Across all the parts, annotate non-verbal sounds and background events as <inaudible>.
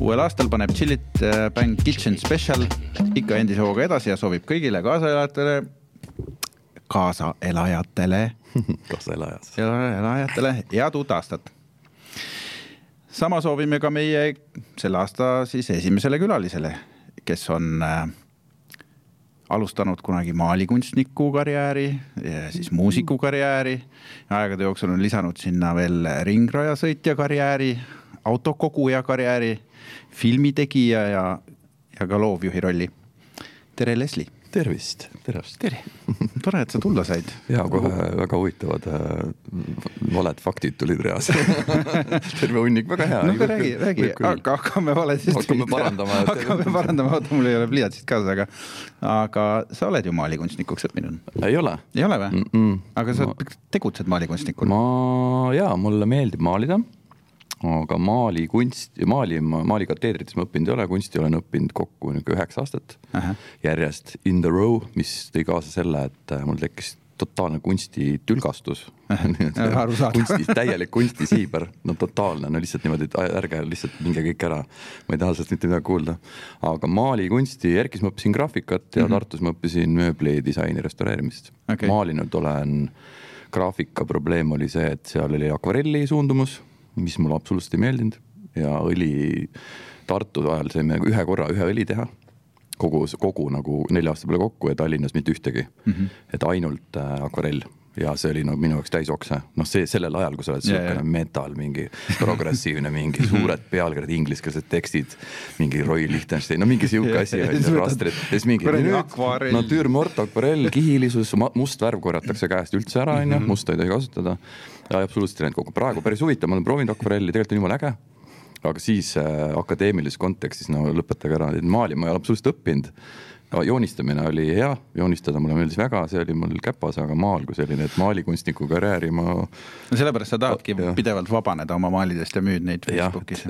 uuel aastal paneb Chillit äh, Bang Kitchen Special ikka endise hooga edasi ja soovib kõigile kaasaelajatele, kaasaelajatele <laughs> kaasaelajas. elajatele head uut aastat. sama soovime ka meie selle aasta siis esimesele külalisele, kes on äh, alustanud kunagi maalikunstniku karjääri ja siis muusiku karjääri. aegade jooksul on lisanud sinna veel ringrajasõitja karjääri, autokoguja karjääri, filmitegija ja, ja ka loovjuhi rolli. tere, Leslie. tervist, tervist. tere, <laughs> tore, et sa tulla said. ja kohe väga huvitavad äh, valed faktid tulid reas <laughs> terve hunnik, väga hea. no aga räägi, räägi, aga hakkame valesest. hakkame parandama. hakkame parandama, oota, mul ei ole pliiatsit kaasas, aga, aga sa oled ju maalikunstnikuks õppinud. ei ole. ei ole või mm? -mm. aga sa ma... tegutsed maalikunstnikuna? ma, jaa, mulle meeldib maalida aga maalikunst, maali, maalikateedrites ma õppinud ei ole, kunsti olen õppinud kokku niisugune üheksa aastat -huh. järjest in the row, mis tõi kaasa selle, et äh, mul tekkis totaalne kunstitulgastus <laughs> kunstis, täielik kunstisiiber, no totaalne, no lihtsalt niimoodi, et ärge lihtsalt minge kõik ära. ma ei taha sellest mitte midagi kuulda. aga maalikunsti, Erkis ma õppisin graafikat ja mm -hmm. Tartus ma õppisin mööblidisaini restaureerimist okay.. maalinud olen, graafika probleem oli see, et seal oli akvarelli suundumus mis mulle absoluutselt ei meeldinud ja õli, Tartu ajal saime ühe korra ühe õli teha. kogu, kogu nagu nelja aasta peale kokku ja Tallinnas mitte ühtegi mm. -hmm. et ainult äh, akvarell ja see oli nagu minu jaoks täis okse, noh, see sellel ajal, kui sa oled siukene metal, mingi progressiivne, mingi suured <laughs> pealkirjad, ingliskeelsed tekstid. mingi Roy Lichtenstein, no mingi sihuke asi on ju, rastrid, siis mingi natüürmort, akvarell, kihilisus, must värv korjatakse käest üldse ära, on ju, mhm. musta ei tohi kasutada absoluutselt ei läinud kokku, praegu päris huvitav, ma olen proovinud akvarelli, tegelikult on jumala äge. aga siis äh, akadeemilises kontekstis, no lõpetage ära, maali ma ei ole absoluutselt õppinud no, joonistamine oli hea, joonistada mulle meeldis väga, see oli mul käpas, aga maal kui selline, et maalikunstniku karjääri ma. no sellepärast sa tahadki ja. pidevalt vabaneda oma maalidest ja müüd neid Facebookis.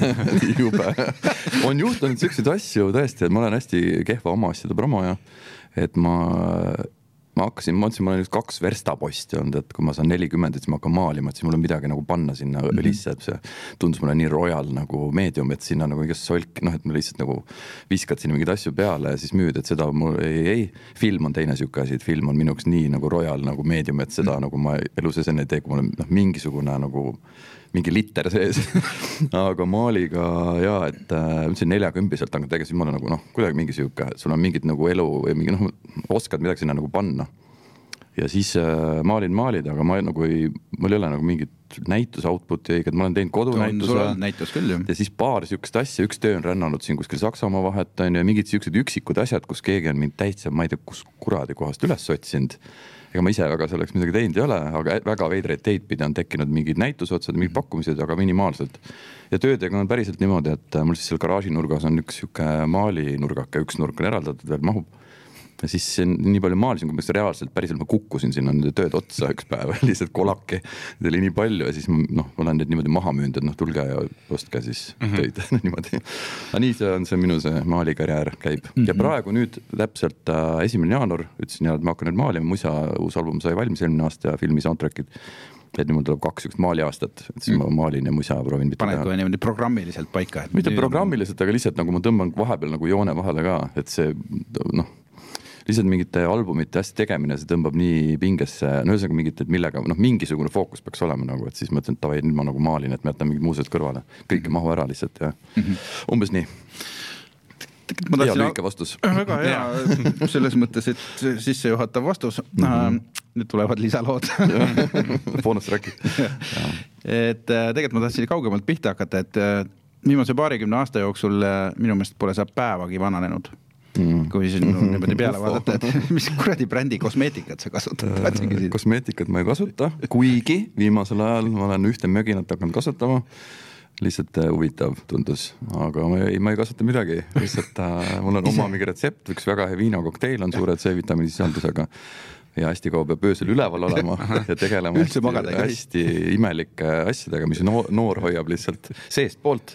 <laughs> jube, on juhtunud siukseid asju tõesti, et ma olen hästi kehva oma asjade promoja. et ma ma hakkasin, ma mõtlesin, ma olen nüüd kaks verstaposti olnud, et kui ma saan nelikümmend, et siis ma hakkan maalima, et siis mul on midagi nagu panna sinna mm -hmm. õlisse, et see tundus mulle nii royal nagu meedium, et sinna nagu igast solk, noh, et ma lihtsalt nagu viskad sinna mingeid asju peale ja siis müüd, et seda mul ei, ei. film on teine sihuke asi, et film on minu jaoks nii nagu royal nagu meedium, et seda mm -hmm. nagu ma elu sees enne ei tee, kui mul on noh, mingisugune nagu mingi liter sees <laughs> aga maaliga ja, et äh, see neljakümbiselt hakanud tegema, siis ma olen nagu noh, kuidagi mingi sihuke, sul on mingit nagu elu või mingi noh, oskad midagi sinna nagu panna. ja siis äh, maalin maalida, aga ma nagu ei, mul ei ole nagu mingit näituse output'i õiget, ma olen teinud kodunäituse. näitus küll ju. ja siis paar sihukest asja, üks töö on rännanud siin kuskil Saksamaa vahet on ju, ja mingid siuksed üksikud asjad, kus keegi on mind täitsa, ma ei tea, kus kuradi kohast üles otsinud ega ma ise väga selleks midagi teinud ei ole, aga väga veidraid teid pidi on tekkinud mingid näitusotsad, mingid pakkumised, aga minimaalselt. ja töödega on päriselt niimoodi, et mul siis seal garaažinurgas on üks sihuke maalinurgake, üks nurk on eraldatud veel, mahub ja siis nii palju maalisin, kui ma reaalselt päriselt ma kukkusin sinna nende tööd otsa üks päev <laughs> lihtsalt kolake. Neid oli nii palju ja siis noh, ma olen need niimoodi maha müünud, et noh, tulge ja ostke siis mm -hmm. töid <laughs> niimoodi. aga nii see on see minu see maalikarjäär käib mm -hmm. ja praegu nüüd täpselt äh, esimene jaanuar ütlesin ja et ma hakkan nüüd maalima, muisa uus album sai valmis eelmine aasta ja filmi soundtrack'id et nüüd mul tuleb kaks siukest maaliaastat, et siis mm. ma maalin ja muisa proovin. paned kohe niimoodi programmiliselt paika? mitte programmiliselt, aga lihtsalt nagu ma tõmban vahepeal nagu joone vahele ka, et see noh lihtsalt mingite albumite hästi tegemine, see tõmbab nii pingesse, no ühesõnaga mingit, et millega noh, mingisugune fookus peaks olema nagu, et siis ma ütlen, et davai, nüüd ma nagu maalin, et ma jätan mingid muused kõrvale, kõik ei mahu ära lihtsalt ja mm -hmm. umbes nii ma tahtsin. lühike vastus. väga hea, selles mõttes, et sissejuhatav vastus mm. -hmm. nüüd tulevad lisalood <laughs> boonustrack'i et äh, tegelikult ma tahtsin kaugemalt pihta hakata, et äh, viimase paarikümne aasta jooksul äh, minu meelest pole sa päevagi vananenud mm.. kui siin no, niimoodi peale vaadata, et <laughs> mis kuradi brändi kosmeetikat sa kasutad, tahtsin küsida. kosmeetikat ma ei kasuta, kuigi viimasel ajal ma olen ühte möginat hakanud kasutama. Lihtsalt äh, huvitav tundus, aga ma ei, ma ei kasuta midagi, lihtsalt äh, mul on <laughs> oma mingi retsept, üks väga hea viinakokteil on suure C-vitamiini sisaldusega ja hästi kaua peab öösel üleval olema <laughs> ja tegelema hästi, hästi imelike asjadega, mis noor, noor hoiab lihtsalt seestpoolt.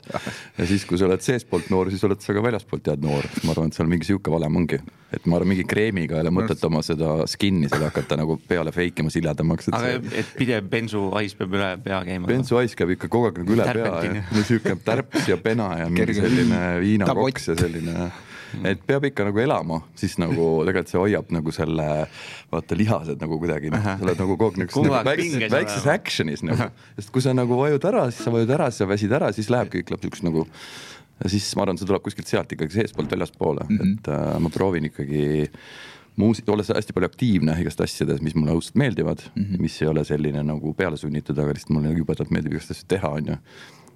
ja siis, kui sa oled seestpoolt noor, siis oled sa ka väljaspoolt head noor, ma arvan, et seal mingi sihuke valem ongi. et ma arvan, mingi kreemiga ei ole mõtet oma seda skin'i seda hakata nagu peale fake ima siledamaks. aga see et pidev bensuhais peab üle pea käima. bensuhais käib ikka kogu aeg nagu üle pea Tärpentin. ja sihuke tärps ja pena ja mingi selline viinakoks ja selline et peab ikka nagu elama, siis nagu <laughs> tegelikult see hoiab nagu selle, vaata lihased nagu kuidagi, noh, sa oled nagu kogu aeg Kogu niisuguses aeg nagu väikses, väikses action'is nagu, sest kui sa nagu vajud ära, siis sa vajud ära, siis sa väsid ära, siis läheb kõik siukest nagu. ja siis ma arvan, see tuleb kuskilt sealt ikkagi seestpoolt väljaspoole mm, -hmm. et äh, ma proovin ikkagi muusik, olles hästi palju aktiivne igast asjades, mis mulle õudselt meeldivad mm, -hmm. mis ei ole selline nagu pealesunnitud, aga lihtsalt mulle jubedalt meeldib igast asju teha, onju.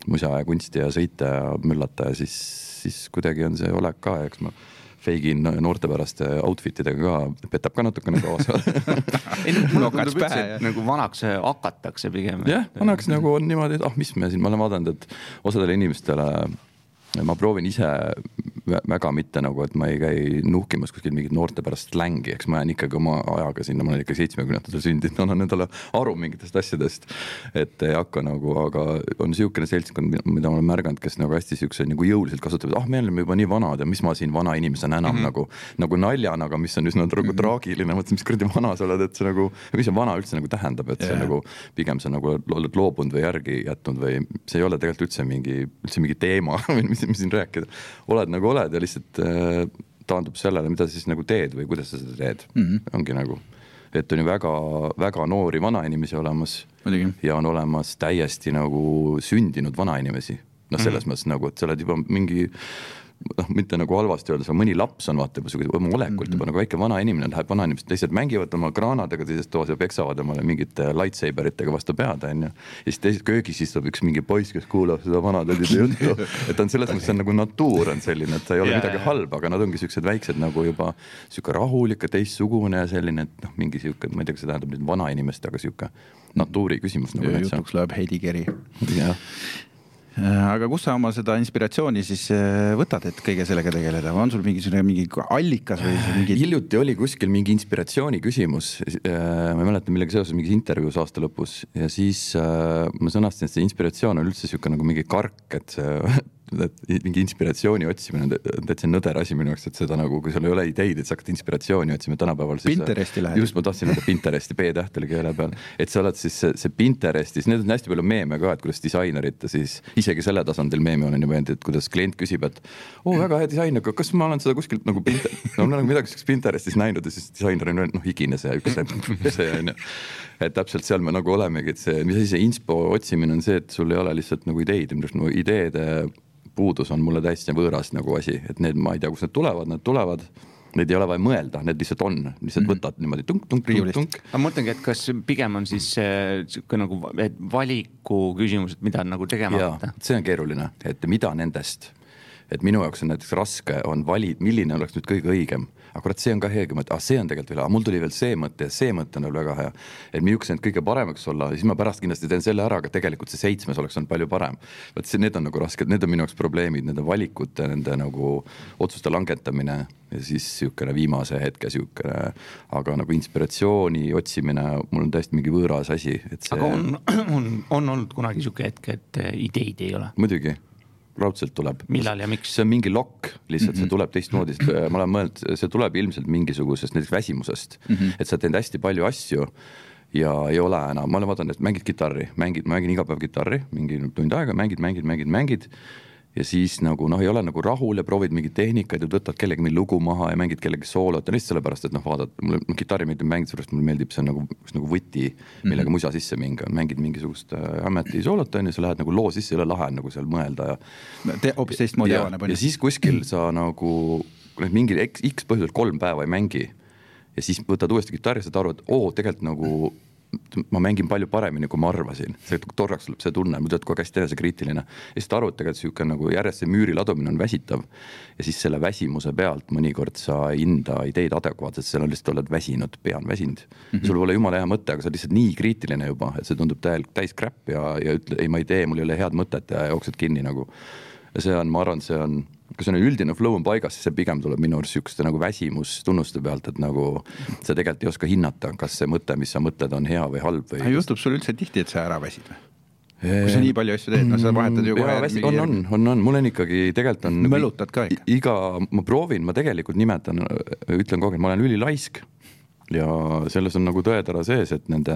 musa ja kunsti ja sõita ja möllata ja siis, siis kuidagi on see olek ka eks ma feigin noortepäraste outfit idega ka, petab ka natukene kaasa <laughs> ei <laughs> no mulle tundub üldse, et nagu vanaks hakatakse pigem. jah, vanaks nagu on niimoodi, et ah, mis me siin, ma olen vaadanud, et osadele inimestele ma proovin ise vä- väga mitte nagu, et ma ei käi nuhkimas kuskil mingit noortepärast slängi, eks ma jään ikkagi oma ajaga sinna, ma olen ikka seitsmekümnendatel sündinud, annan endale aru mingitest asjadest. et ei hakka nagu, aga on niisugune seltskond, mida ma olen märganud, kes nagu hästi siukse nagu jõuliselt kasutavad, ah, me oleme juba nii vanad ja mis ma siin vana inimesena enam mm -hmm. nagu, nagu naljana, aga mis on üsna nagu mm -hmm. traagiline, mõtlesin, mis kuradi vana sa oled, et see nagu, mis see vana üldse nagu tähendab, et see Jaa. nagu pigem sa nagu oled loobunud või järgi jätnud või see ei ole tegelikult üldse mingi, üldse mingi teema, <laughs> mis, <laughs> mis siin rääkida. oled nagu oled ja lihtsalt äh, taandub sellele, mida siis nagu teed või kuidas sa seda teed mm, -hmm. ongi nagu. et on ju väga-väga noori vanainimesi olemas Muidugi. ja on olemas täiesti nagu sündinud vanainimesi. noh, selles mm -hmm. mõttes nagu, et sa oled juba mingi noh, mitte nagu halvasti öeldes, aga mõni laps on vaata juba sihuke oma olekult juba nagu väike vana inimene läheb, vanainimesed teised mängivad oma kraanadega teises toas ja peksavad omale mingite lightsaber itega vastu pead, onju. ja siis teises köögis istub üks mingi poiss, kes kuulab seda vanatädide juttu. <laughs> et on selles mõttes, see on nagu natuur on selline, et ta ei ole Jaa, midagi jaa. halba, aga nad ongi siuksed väiksed nagu juba sihuke rahulik ja teistsugune ja selline, et noh, mingi sihuke, ma ei tea, kas see tähendab nüüd vanainimest, aga sihuke natuuri küsimus nagu jutuks läheb Heidi Keri. jah, aga kust sa oma seda inspiratsiooni siis äh, võtad, et kõige sellega tegeleda, on sul mingisugune mingi allikas või mingi hiljuti oli kuskil mingi inspiratsiooni küsimus, ma ei mäleta, millega seoses mingis intervjuus aasta lõpus. Ja siis äh, ma sõnastasin, et see inspiratsioon on üldse sihuke nagu mingi kark, et see <laughs> et mingi inspiratsiooni otsimine on tä- täitsa nõder asi minu jaoks, et seda nagu, kui sul ei ole ideid, et sa hakkad inspiratsiooni otsima tänapäeval. Pinteresti lähed. just, ma tahtsin öelda Pinteresti, B-täht oli keele peal, et sa oled siis see, see Pinterestis, need on hästi palju meeme ka, et kuidas disainerite siis isegi selle tasandil meeme olen juba näinud, et kuidas klient küsib, et oo, väga hea disain, aga kas ma olen seda kuskilt nagu Pinter-, <laughs> no ma olen midagi siukest Pinterestis näinud ja siis disainer on öelnud, noh, higine <laughs> see üks see, on ju. et täpselt seal me nagu olemegi, et see, mis asi see inspo otsimine on see, et sul ei ole lihtsalt nagu ideid minu arust nagu ideede puudus on mulle täiesti võõras nagu asi, et need, ma ei tea, kust need tulevad, need tulevad, neid ei ole vaja mõelda, need lihtsalt on, lihtsalt võtad niimoodi tunk-tunk, Riiulist. aga ma mõtlengi, et kas pigem on siis äh, sihuke nagu et valiku küsimus, et mida nagu tegema hakata., see on keeruline, et mida nendest, et minu jaoks on näiteks raske on vali-, milline oleks nüüd kõige õigem. Aga kurat, see on ka hea mõte, ah see on tegelikult veel, mul tuli veel see mõte ja see mõte on veel väga hea. et millised need kõige paremaks olla siis ma pärast kindlasti teen selle ära, aga tegelikult see seitsmes oleks olnud palju parem. vot see, need on nagu rasked, need on minu jaoks probleemid, nende valikute, nende nagu otsuste langetamine ja siis niisugune viimase hetke niisugune, aga nagu inspiratsiooni otsimine, mul on täiesti mingi võõras asi, et see aga on, <clears throat> on, on olnud kunagi sihuke hetk, et äh, ideid ei ole. muidugi, raudselt tuleb. millal ja miks? see on mingi lokk, lihtsalt mm -hmm. see tuleb teistmoodi, sest äh, ma olen mõelnud, see tuleb ilmselt mingisugusest näiteks väsimusest mm, -hmm. et sa teed hästi palju asju ja ei ole enam, ma olen vaadanud, et mängid kitarri, mängid, ma mängin iga päev kitarri, mingi tund aega, mängid, mängid, mängid, mängid. Ja siis nagu noh, ei ole nagu rahul ja proovid mingeid tehnikaid ja võtad kellegi mingi lugu maha ja mängid kellegi soolot ja lihtsalt sellepärast, et noh, vaatad, mulle no, kitarri meeldib mängida, sellepärast mulle meeldib, see on nagu, nagu võti, millega mm -hmm. musa sisse mingi, mängid mingisugust äh, ametisoolot on ju, sa lähed nagu loo sisse, jõle lahe on nagu seal mõelda ja Te, hoopis teistmoodi avaneb ja siis kuskil sa nagu, nüüd mingil X, X põhjusel kolm päeva ei mängi ja siis võtad uuesti kitarri, saad aru, et oo, tegelikult nagu ma mängin palju paremini, kui ma arvasin, see korraks tuleb see tunne, muidu oled kogu aeg hästi enesekriitiline. ja siis saad aru, et tegelikult sihuke nagu järjest see müüri ladumine on väsitav. ja siis selle väsimuse pealt mõnikord sa ei hinda ideid adekvaatselt, on lihtsalt oled väsinud, pea on väsinud mm. -hmm. sul pole jumala hea mõte, aga sa oled lihtsalt nii kriitiline juba, et see tundub täielik täis crap ja, ja ütle ei, ma ei tee, mul ei ole head mõtet ja jooksed kinni nagu ja see on, ma arvan, see on, kui see on üldine flow on paigas, siis see pigem tuleb minu arust sihukeste nagu väsimustunnuste pealt, et nagu sa tegelikult ei oska hinnata, kas see mõte, mis sa mõtled, on hea või halb või. juhtub sul üldse tihti, et sa ära väsid või? kui sa nii palju asju teed, no sa vahetad ju kohe. on, on, on, on, mul on ikkagi, tegelikult on. mölutad ka ikka? iga, ma proovin, ma tegelikult nimetan, ütlen kogu aeg, ma olen ülilaisk ja selles on nagu tõetera sees, et nende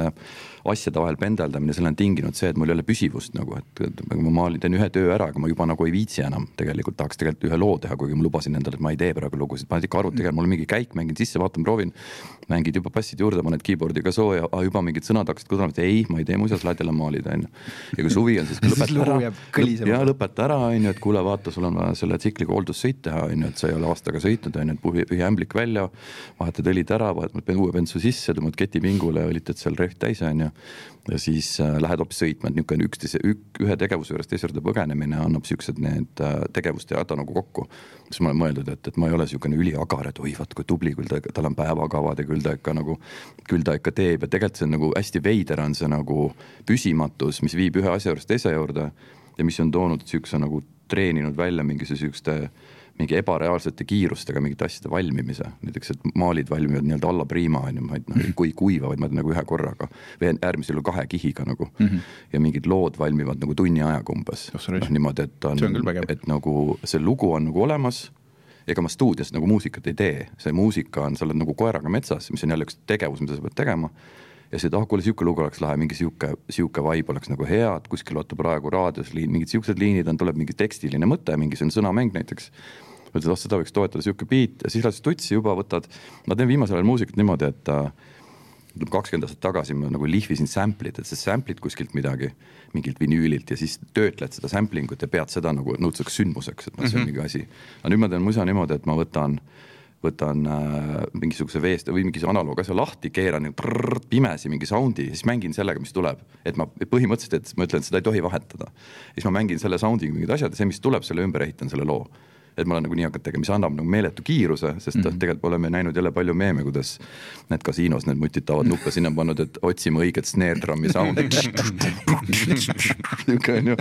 asjade vahel pendeldamine, selle on tinginud see, et mul ei ole püsivust nagu, et, et ma maalin, teen ühe töö ära, aga ma juba nagu ei viitsi enam tegelikult, tahaks tegelikult ühe loo teha, kuigi ma lubasin endale, et ma ei tee praegu lugusid, paned ikka arvuti kätte, mul on mingi käik, mängin sisse, vaatan, proovin. mängid juba passid juurde, paned keyboard'iga sooja, juba mingid sõnad hakkasid kõlama, et ei, ma ei tee muuseas ladjale maalida, onju. ja kui suvi on, siis <laughs> lõpeta ära, ja lõpeta ära, onju, et kuule, vaata, sul on vaja selle tsikliga hooldussõit teha, onju, et sa ei ole aastaga sõitnud, onju, et puhi, pühi ämblik välja, vahetad õlid ära, vahetad uue bensu sisse, tõmbad ketipingule, õlitad seal rehv täis, onju ja siis äh, lähed hoopis sõitma, et niisugune üksteise, ühe tegevuse juurest teise juurde põgenemine annab siuksed need äh, tegevust ja häda nagu kokku. siis ma olen mõeldud, et, et ma ei ole niisugune üliagar, et oi vaat kui tubli, küll ta, tal on päevakavad ja küll ta ikka nagu, küll ta ikka teeb ja tegelikult see on nagu hästi veider on see nagu püsimatus, mis viib ühe asja juurest teise juurde ja mis on toonud siukse nagu treeninud välja mingisuguse siukeste mingi ebareaalsete kiirustega mingite asjade valmimise, näiteks, et maalid valmivad nii-öelda alla priima on ju, ma ei noh, kui kuiva, vaid ma teen nagu ühe korraga. Või äärmisel juhul kahe kihiga nagu. Mm. -hmm. ja mingid lood valmivad nagu tunni ajaga umbes. noh, niimoodi, et on, et nagu see lugu on nagu olemas. Ega ma stuudios nagu muusikat ei tee, see muusika on, sa oled nagu koeraga metsas, mis on jälle üks tegevus, mida sa pead tegema. Ja siis, et ah, kuule, sihuke lugu oleks lahe, mingi sihuke, sihuke vibe oleks nagu hea, et kuskil vaata praegu raadios liin, mingid siuksed liinid on, tuleb mingi tekstiline mõte, mingisugune sõnamäng näiteks ütlesid, oh seda võiks toetada, sihuke beat ja siis lähed tutsi juba võtad. ma teen viimasel ajal muusikat niimoodi, et ütleme kakskümmend aastat tagasi ma nagu lihvisin sample'it, et sa sample'id kuskilt midagi, mingilt vinüülilt ja siis töötled seda sample ingut ja pead seda nagu nõudseks sündmuseks, et noh, see on mm -hmm. mingi asi. aga nüüd ma teen musa niimoodi, et ma võtan võtan äh, mingisuguse veest või mingi analoog asja lahti, keeran prrr, pimesi mingi sound'i, siis mängin sellega, mis tuleb. et ma põhimõtteliselt, et ma ütlen, et seda ei tohi vahetada. siis ma mängin selle sound'iga mingid asjad ja see, mis tuleb, selle ümber ehitan selle loo et ma olen nagu nii hakanud tegema, mis annab nagu meeletu kiiruse, sest mm -hmm. tegelikult oleme näinud jälle palju meeme, kuidas need kasiinos need mutitavad nuppe sinna pannud, et otsime õiget snare drum'i sound'i niisugune on ju,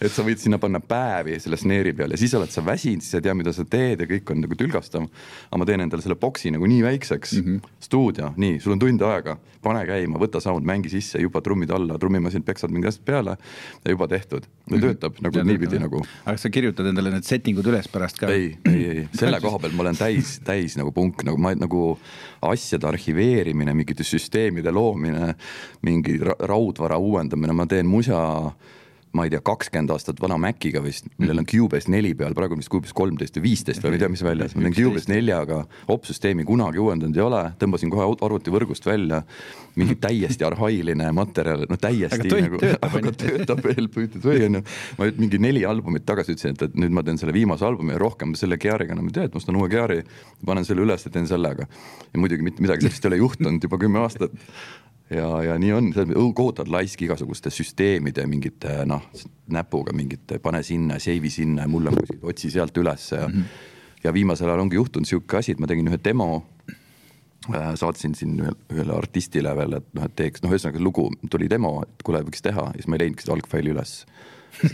et sa võid sinna panna päevi selle snare'i peal ja siis oled sa väsinud, siis sa ei tea, mida sa teed ja kõik on nagu tülgastav. aga ma teen endale selle boksi nagu nii väikseks mm, -hmm. stuudio, nii, sul on tund aega, pane käima, võta sound, mängi sisse, juba trummid alla, trummimasin peksad mingid asjad peale ja juba tehtud. ja mhm. töötab nagu ja niipidi nagu. aga sa kirjutad endale need setting ud üles pärast ka? ei, ei, ei, selle koha peal ma olen täis, täis nagu punk, nagu ma nagu asjade arhiveerimine, mingite süsteemide loomine, mingi raudvara uuendamine, ma teen musa ma ei tea, kakskümmend aastat vana Maciga vist, millel on Cubase neli peal, praegu on vist Cubase kolmteist või viisteist või ma ei tea, mis väljas, ma teen Cubase neljaga, opsüsteemi kunagi uuendanud ei ole, tõmbasin kohe arvutivõrgust välja. mingi täiesti arhailine materjal, no täiesti aga nagu, <laughs> aga töötab veel püütud või onju. ma nüüd mingi neli albumit tagasi ütlesin, et, et nüüd ma teen selle viimase albumi ja rohkem selle Geariga enam ei tee, et ma ostan uue Geari, panen selle üles ja teen sellega. ja muidugi mitte midagi sellist ei ole juhtunud juba kümme aastat ja, ja nii on, kohutavalt laisk igasuguste süsteemide mingite noh, näpuga mingite pane sinna, save'i sinna ja mul on kuskilt otsi sealt ülesse ja mm. -hmm. ja viimasel ajal ongi juhtunud sihuke asi, et ma tegin ühe demo äh,. saatsin siin ühele artistile veel, et noh, et teeks, noh, ühesõnaga lugu tuli demo, et kuule, võiks teha ja siis ma ei leidnudki seda algfaili üles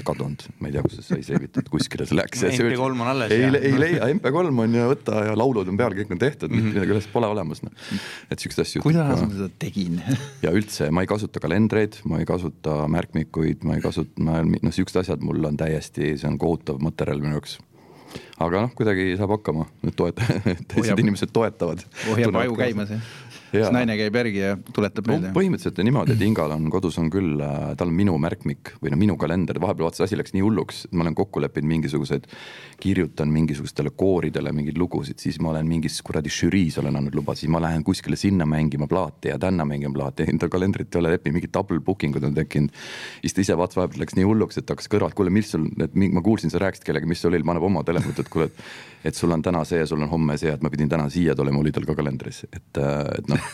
kadunud, ma ei tea, kus see sai save itud, kuskile see läks. <laughs> MP3 on alles. ei, ei leia, MP3 on ja võta ja laulud on peal, kõik on tehtud mm, -hmm. midagi üles pole olemas, noh. et siukseid asju. kuidas ma seda tegin <laughs> ja üldse, ma ei kasuta kalendreid, ma ei kasuta märkmikuid, ma ei kasuta, ma noh, siuksed asjad mul on täiesti, see on kohutav materjal minu jaoks aga noh, kuidagi saab hakkama, need toet-, <laughs> teised inimesed toetavad. hoiab aju käimas, jah siis naine käib järgi ja tuletab meelde no,. põhimõtteliselt on niimoodi, et Ingal on kodus on küll, äh, tal on minu märkmik või noh, minu kalender, vahepeal vaata see asi läks nii hulluks, et ma olen kokku leppinud mingisugused, kirjutan mingisugustele kooridele mingeid lugusid, siis ma olen mingis kuradi žüriis olen andnud luba, siis ma lähen kuskile sinna mängima plaati ja tänna mängima plaati, enda kalendrit ei ole leppinud, mingid double booking ud on tekkinud. siis ta ise vaatas vahepeal läks nii hulluks, et hakkas kõrvalt, kuule, mis sul, et ma kuulsin, sa rääkisid kellegagi, mis sul oli, paneb oma telefoni, et kuule, et et sul on täna see ja sul on homme see, et ma pidin täna siia tulema, oli tal ka kalendris, et, äh, et noh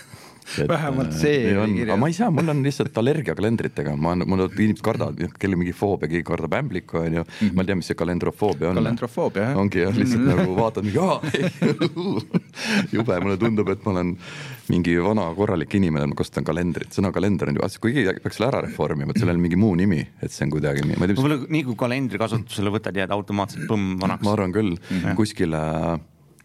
vähemalt see oli kirjas. ma ei saa, mul on lihtsalt allergia kalendritega, ma, mul inimesed kardavad, kellel mingi foobia, keegi kardab ämblikku, on ju mm. -hmm. ma ei tea, mis see kalendrofoobia on. kalendrofoobia, jah. ongi jah, lihtsalt -hmm. nagu vaatad mingi, <laughs> jube, mulle tundub, et ma olen mingi vana korralik inimene, ma kasutan kalendrit, sõna kalender on ju, kui keegi peaks selle ära reformima, et sellel on mingi muu nimi, et see on kuidagi, ma ei tea. võib-olla nii kui kalendri kasutusele võtad, jääd automaatselt põmm vanaks. ma arvan küll mm, -hmm. kuskile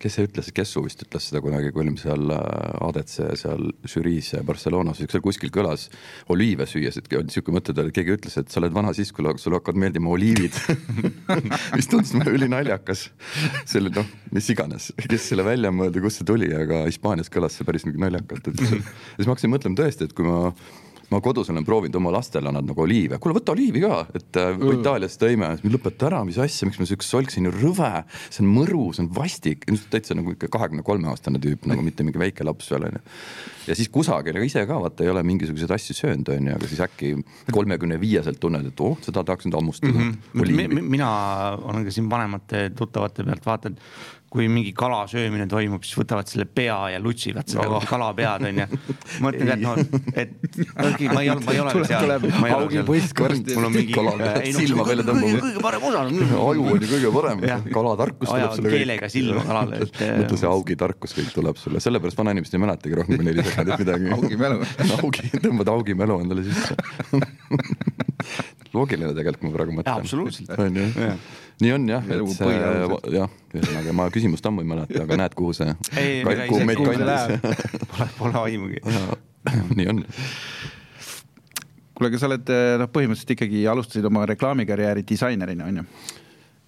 kes see ütles, Kessu vist ütles seda kunagi, kui olime seal äh, ADC seal žüriis Barcelonas, seal kuskil kõlas oliive süües, et sihuke mõte tuli, keegi ütles, et sa oled vana siis, kui sulle hakkavad meeldima oliivid <laughs> mis tundus mulle ülinaljakas. selle noh, mis iganes, kes selle välja mõeldi, kust see tuli, aga Hispaanias kõlas see päris naljakalt, et siis ma hakkasin mõtlema tõesti, et kui ma ma kodus olen proovinud oma lastele annad nagu oliive, kuule võta oliivi ka, et äh, mm. Itaalias tõime, lõpeta ära, mis asja, miks ma siukest solk, see on ju rõve, see on mõru, see on vastik, täitsa nagu ikka kahekümne kolme aastane tüüp nagu mitte mingi väike laps veel onju. ja siis kusagil, ise ka vaata ei ole mingisuguseid asju söönud onju, aga siis äkki kolmekümne viieselt tunned, et oh, seda tahaks nüüd hammustada mm. -hmm. mina olen ka siin vanemate tuttavate pealt vaatan kui mingi kala söömine toimub, siis võtavad selle pea ja lutsivad seda no. kala pead onju. <laughs> mõtlen, et noh, et okei, ma ei ole, ma ei ole veel seal. augi poiss varsti. mul on mingi. silma välja tõmbama. kõige parem osa. <laughs> aju on ju kõige parem, kalatarkus tuleb sulle. keelega silma kalale, et. <laughs> mõtle see augi tarkus kõik tuleb sulle, sellepärast vanainimesed ei mäletagi rohkem kui neli sekundit midagi. augi mälu. augi, tõmbad augi mälu endale sisse loogiline tegelikult, ma praegu mõtlen. absoluutselt. nii on jah, et see jah, ühesõnaga ma küsimust ammu ei mäleta, aga näed, kuhu see, kuhu meid kandis. Pole, pole aimugi. nii on. kuule, aga sa oled noh, põhimõtteliselt ikkagi alustasid oma reklaamikarjääri disainerina, on ju?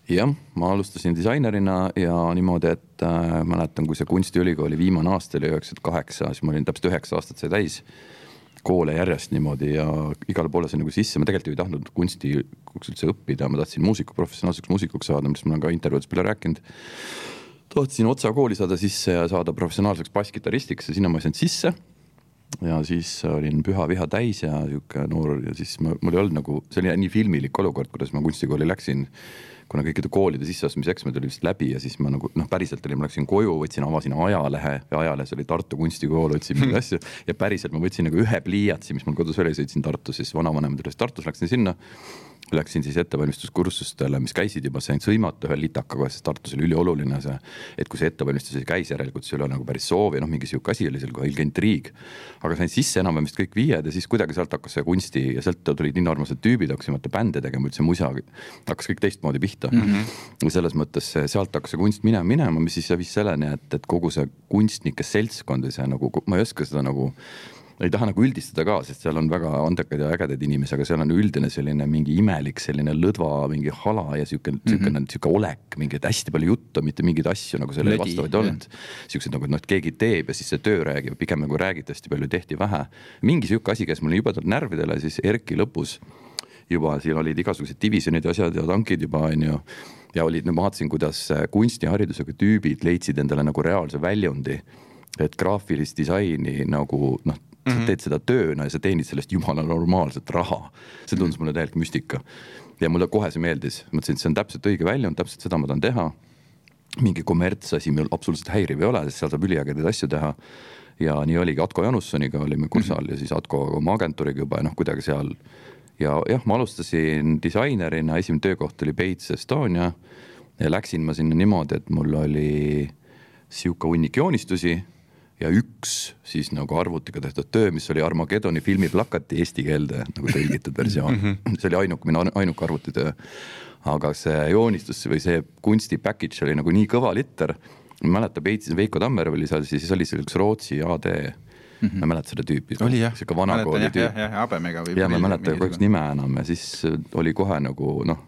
jah, ma alustasin disainerina ja niimoodi, et äh, mäletan, kui see kunstiülikooli viimane aasta oli üheksakümmend kaheksa, siis ma olin täpselt üheksa aastat sai täis koole järjest niimoodi ja igale poole sai nagu sisse, ma tegelikult ju ei tahtnud kunsti üldse õppida, ma tahtsin muusiku, professionaalseks muusikuks saada, millest ma olen ka intervjuudes palju rääkinud. tahtsin otsa kooli saada sisse ja saada professionaalseks basskitaristiks ja sinna ma ei saanud sisse. ja siis olin püha viha täis ja sihuke noor ja siis ma, mul ei olnud nagu, see oli nii filmilik olukord, kuidas ma kunstikooli läksin kuna kõikide koolide sisseastumiseksamid olid vist läbi ja siis ma nagu noh, päriselt oli, ma läksin koju, võtsin, avasin ajalehe ja ajalehes oli Tartu kunstikool, otsin mingeid <laughs> asju ja päriselt ma võtsin nagu ühe pliiatsi, mis mul kodus oli, sõitsin Tartus, siis vanavanemad olid Tartus, läksin sinna läksin siis ettevalmistuskursustele, mis käisid juba, sain sõimata ühe litakaga, sest Tartus oli ülioluline see, et kui see ettevalmistus ei käis, järelikult sul ei ole nagu päris soovi, noh, mingi sihuke asi oli seal kohe ilge intriig. aga sain sisse enam-vähem vist kõik viied ja siis kuidagi sealt hakkas see kunsti ja sealt tulid nii normaalsed tüübid, hakkasin vaata bände tegema, üldse musa, hakkas kõik teistmoodi pihta mm. -hmm. ja selles mõttes sealt hakkas see kunst minema, minema, mis siis viis selleni, et, et kogu see kunstnike seltskond või see nagu, ma ei oska seda nagu ei taha nagu üldistada ka, sest seal on väga andekaid ja ägedaid inimesi, aga seal on üldine selline mingi imelik selline lõdva mingi hala ja sihuke mm, -hmm. sihuke, sihuke olek, mingi hästi palju juttu, mitte mingeid asju nagu sellele vastavaid olnud. siuksed nagu, et noh, et keegi teeb ja siis see töö räägib, pigem nagu räägiti hästi palju, tehti vähe. mingi sihuke asi käis mulle jubedalt närvidele, siis Erki lõpus juba siin olid igasugused divisjonid ja asjad ja tankid juba onju ja olid, ma vaatasin, kuidas kunstiharidusega tüübid leidsid endale nagu reaalse väljundi. et graafilist disaini nagu noh, mm, -hmm. sa mhm. teed seda tööna ja sa teenid sellest jumala normaalset raha. see tundus mulle täielik müstika. ja mulle kohe see meeldis, mõtlesin, et see on täpselt õige väljund, täpselt seda ma tahan teha. mingi kommertsasi meil absoluutselt häiriv ei ole, sest seal saab üliägedaid asju teha. ja nii oligi, Atko Janussoniga olime kursi all mm -hmm. ja siis Atko oma agentuuriga juba ja noh, kuidagi seal. ja jah, ma alustasin disainerina, esimene töökoht oli Bates Estonia ja läksin ma sinna niimoodi, et mul oli sihuke hunnik joonistusi ja üks siis nagu arvutiga tehtud töö, mis oli Armageddoni filmi plakati eesti keelde nagu tõlgitud versioon mm. -hmm. see oli ainuke, minu ainuke arvutitöö. aga see joonistus või see kunsti package oli nagu nii kõva litter. ma mäletan, Peitsis Veiko Tammer oli seal, siis oli seal üks Rootsi AD Mm -hmm. ma ei mäleta seda tüüpi. sihuke vana kooli tüüp. jah, jah, habemega või. ja ma ei mäleta kahjuks nime enam ja siis oli kohe nagu noh,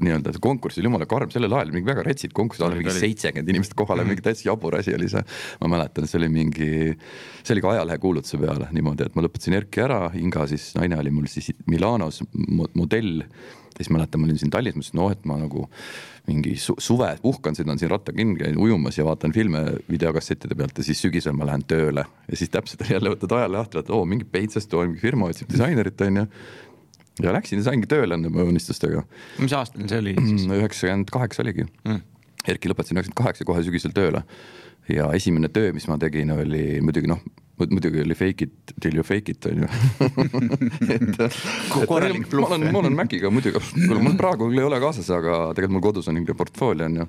nii-öelda see konkurss oli jumala karm, sellel ajal mingi väga retsid konkursid, oli mingi seitsekümmend inimest kohale mm, -hmm. mingi täitsa jabur asi oli see. ma mäletan, see oli mingi, see oli ka ajalehe kuulutuse peale niimoodi, et ma lõpetasin ERK-i ära, Inga siis, naine oli mul siis Milanos modell. Siis mäletan, ma olin siin Tallinnas, mõtlesin, noh, et ma nagu mingi su suve puhkan, sõidan siin rattaga kinni, käin ujumas ja vaatan filme videokassettide pealt ja siis sügisel ma lähen tööle. ja siis täpselt jälle võtad ajalehe lahti, et oo mingi Peitsest on mingi firma otsib disainerit onju ja läksin ja saingi tööle nende unistustega. mis aastal see oli siis? Mm, üheksakümmend kaheksa oligi mm.. Erki lõpetasin üheksakümmend kaheksa kohe sügisel tööle ja esimene töö, mis ma tegin, oli muidugi noh, muidugi oli fake it till you fake it on ju <laughs> ma olen, ma olen Maciga muidugi, mul praegu küll ei ole kaasas, aga tegelikult mul kodus on niisugune portfoolio on ju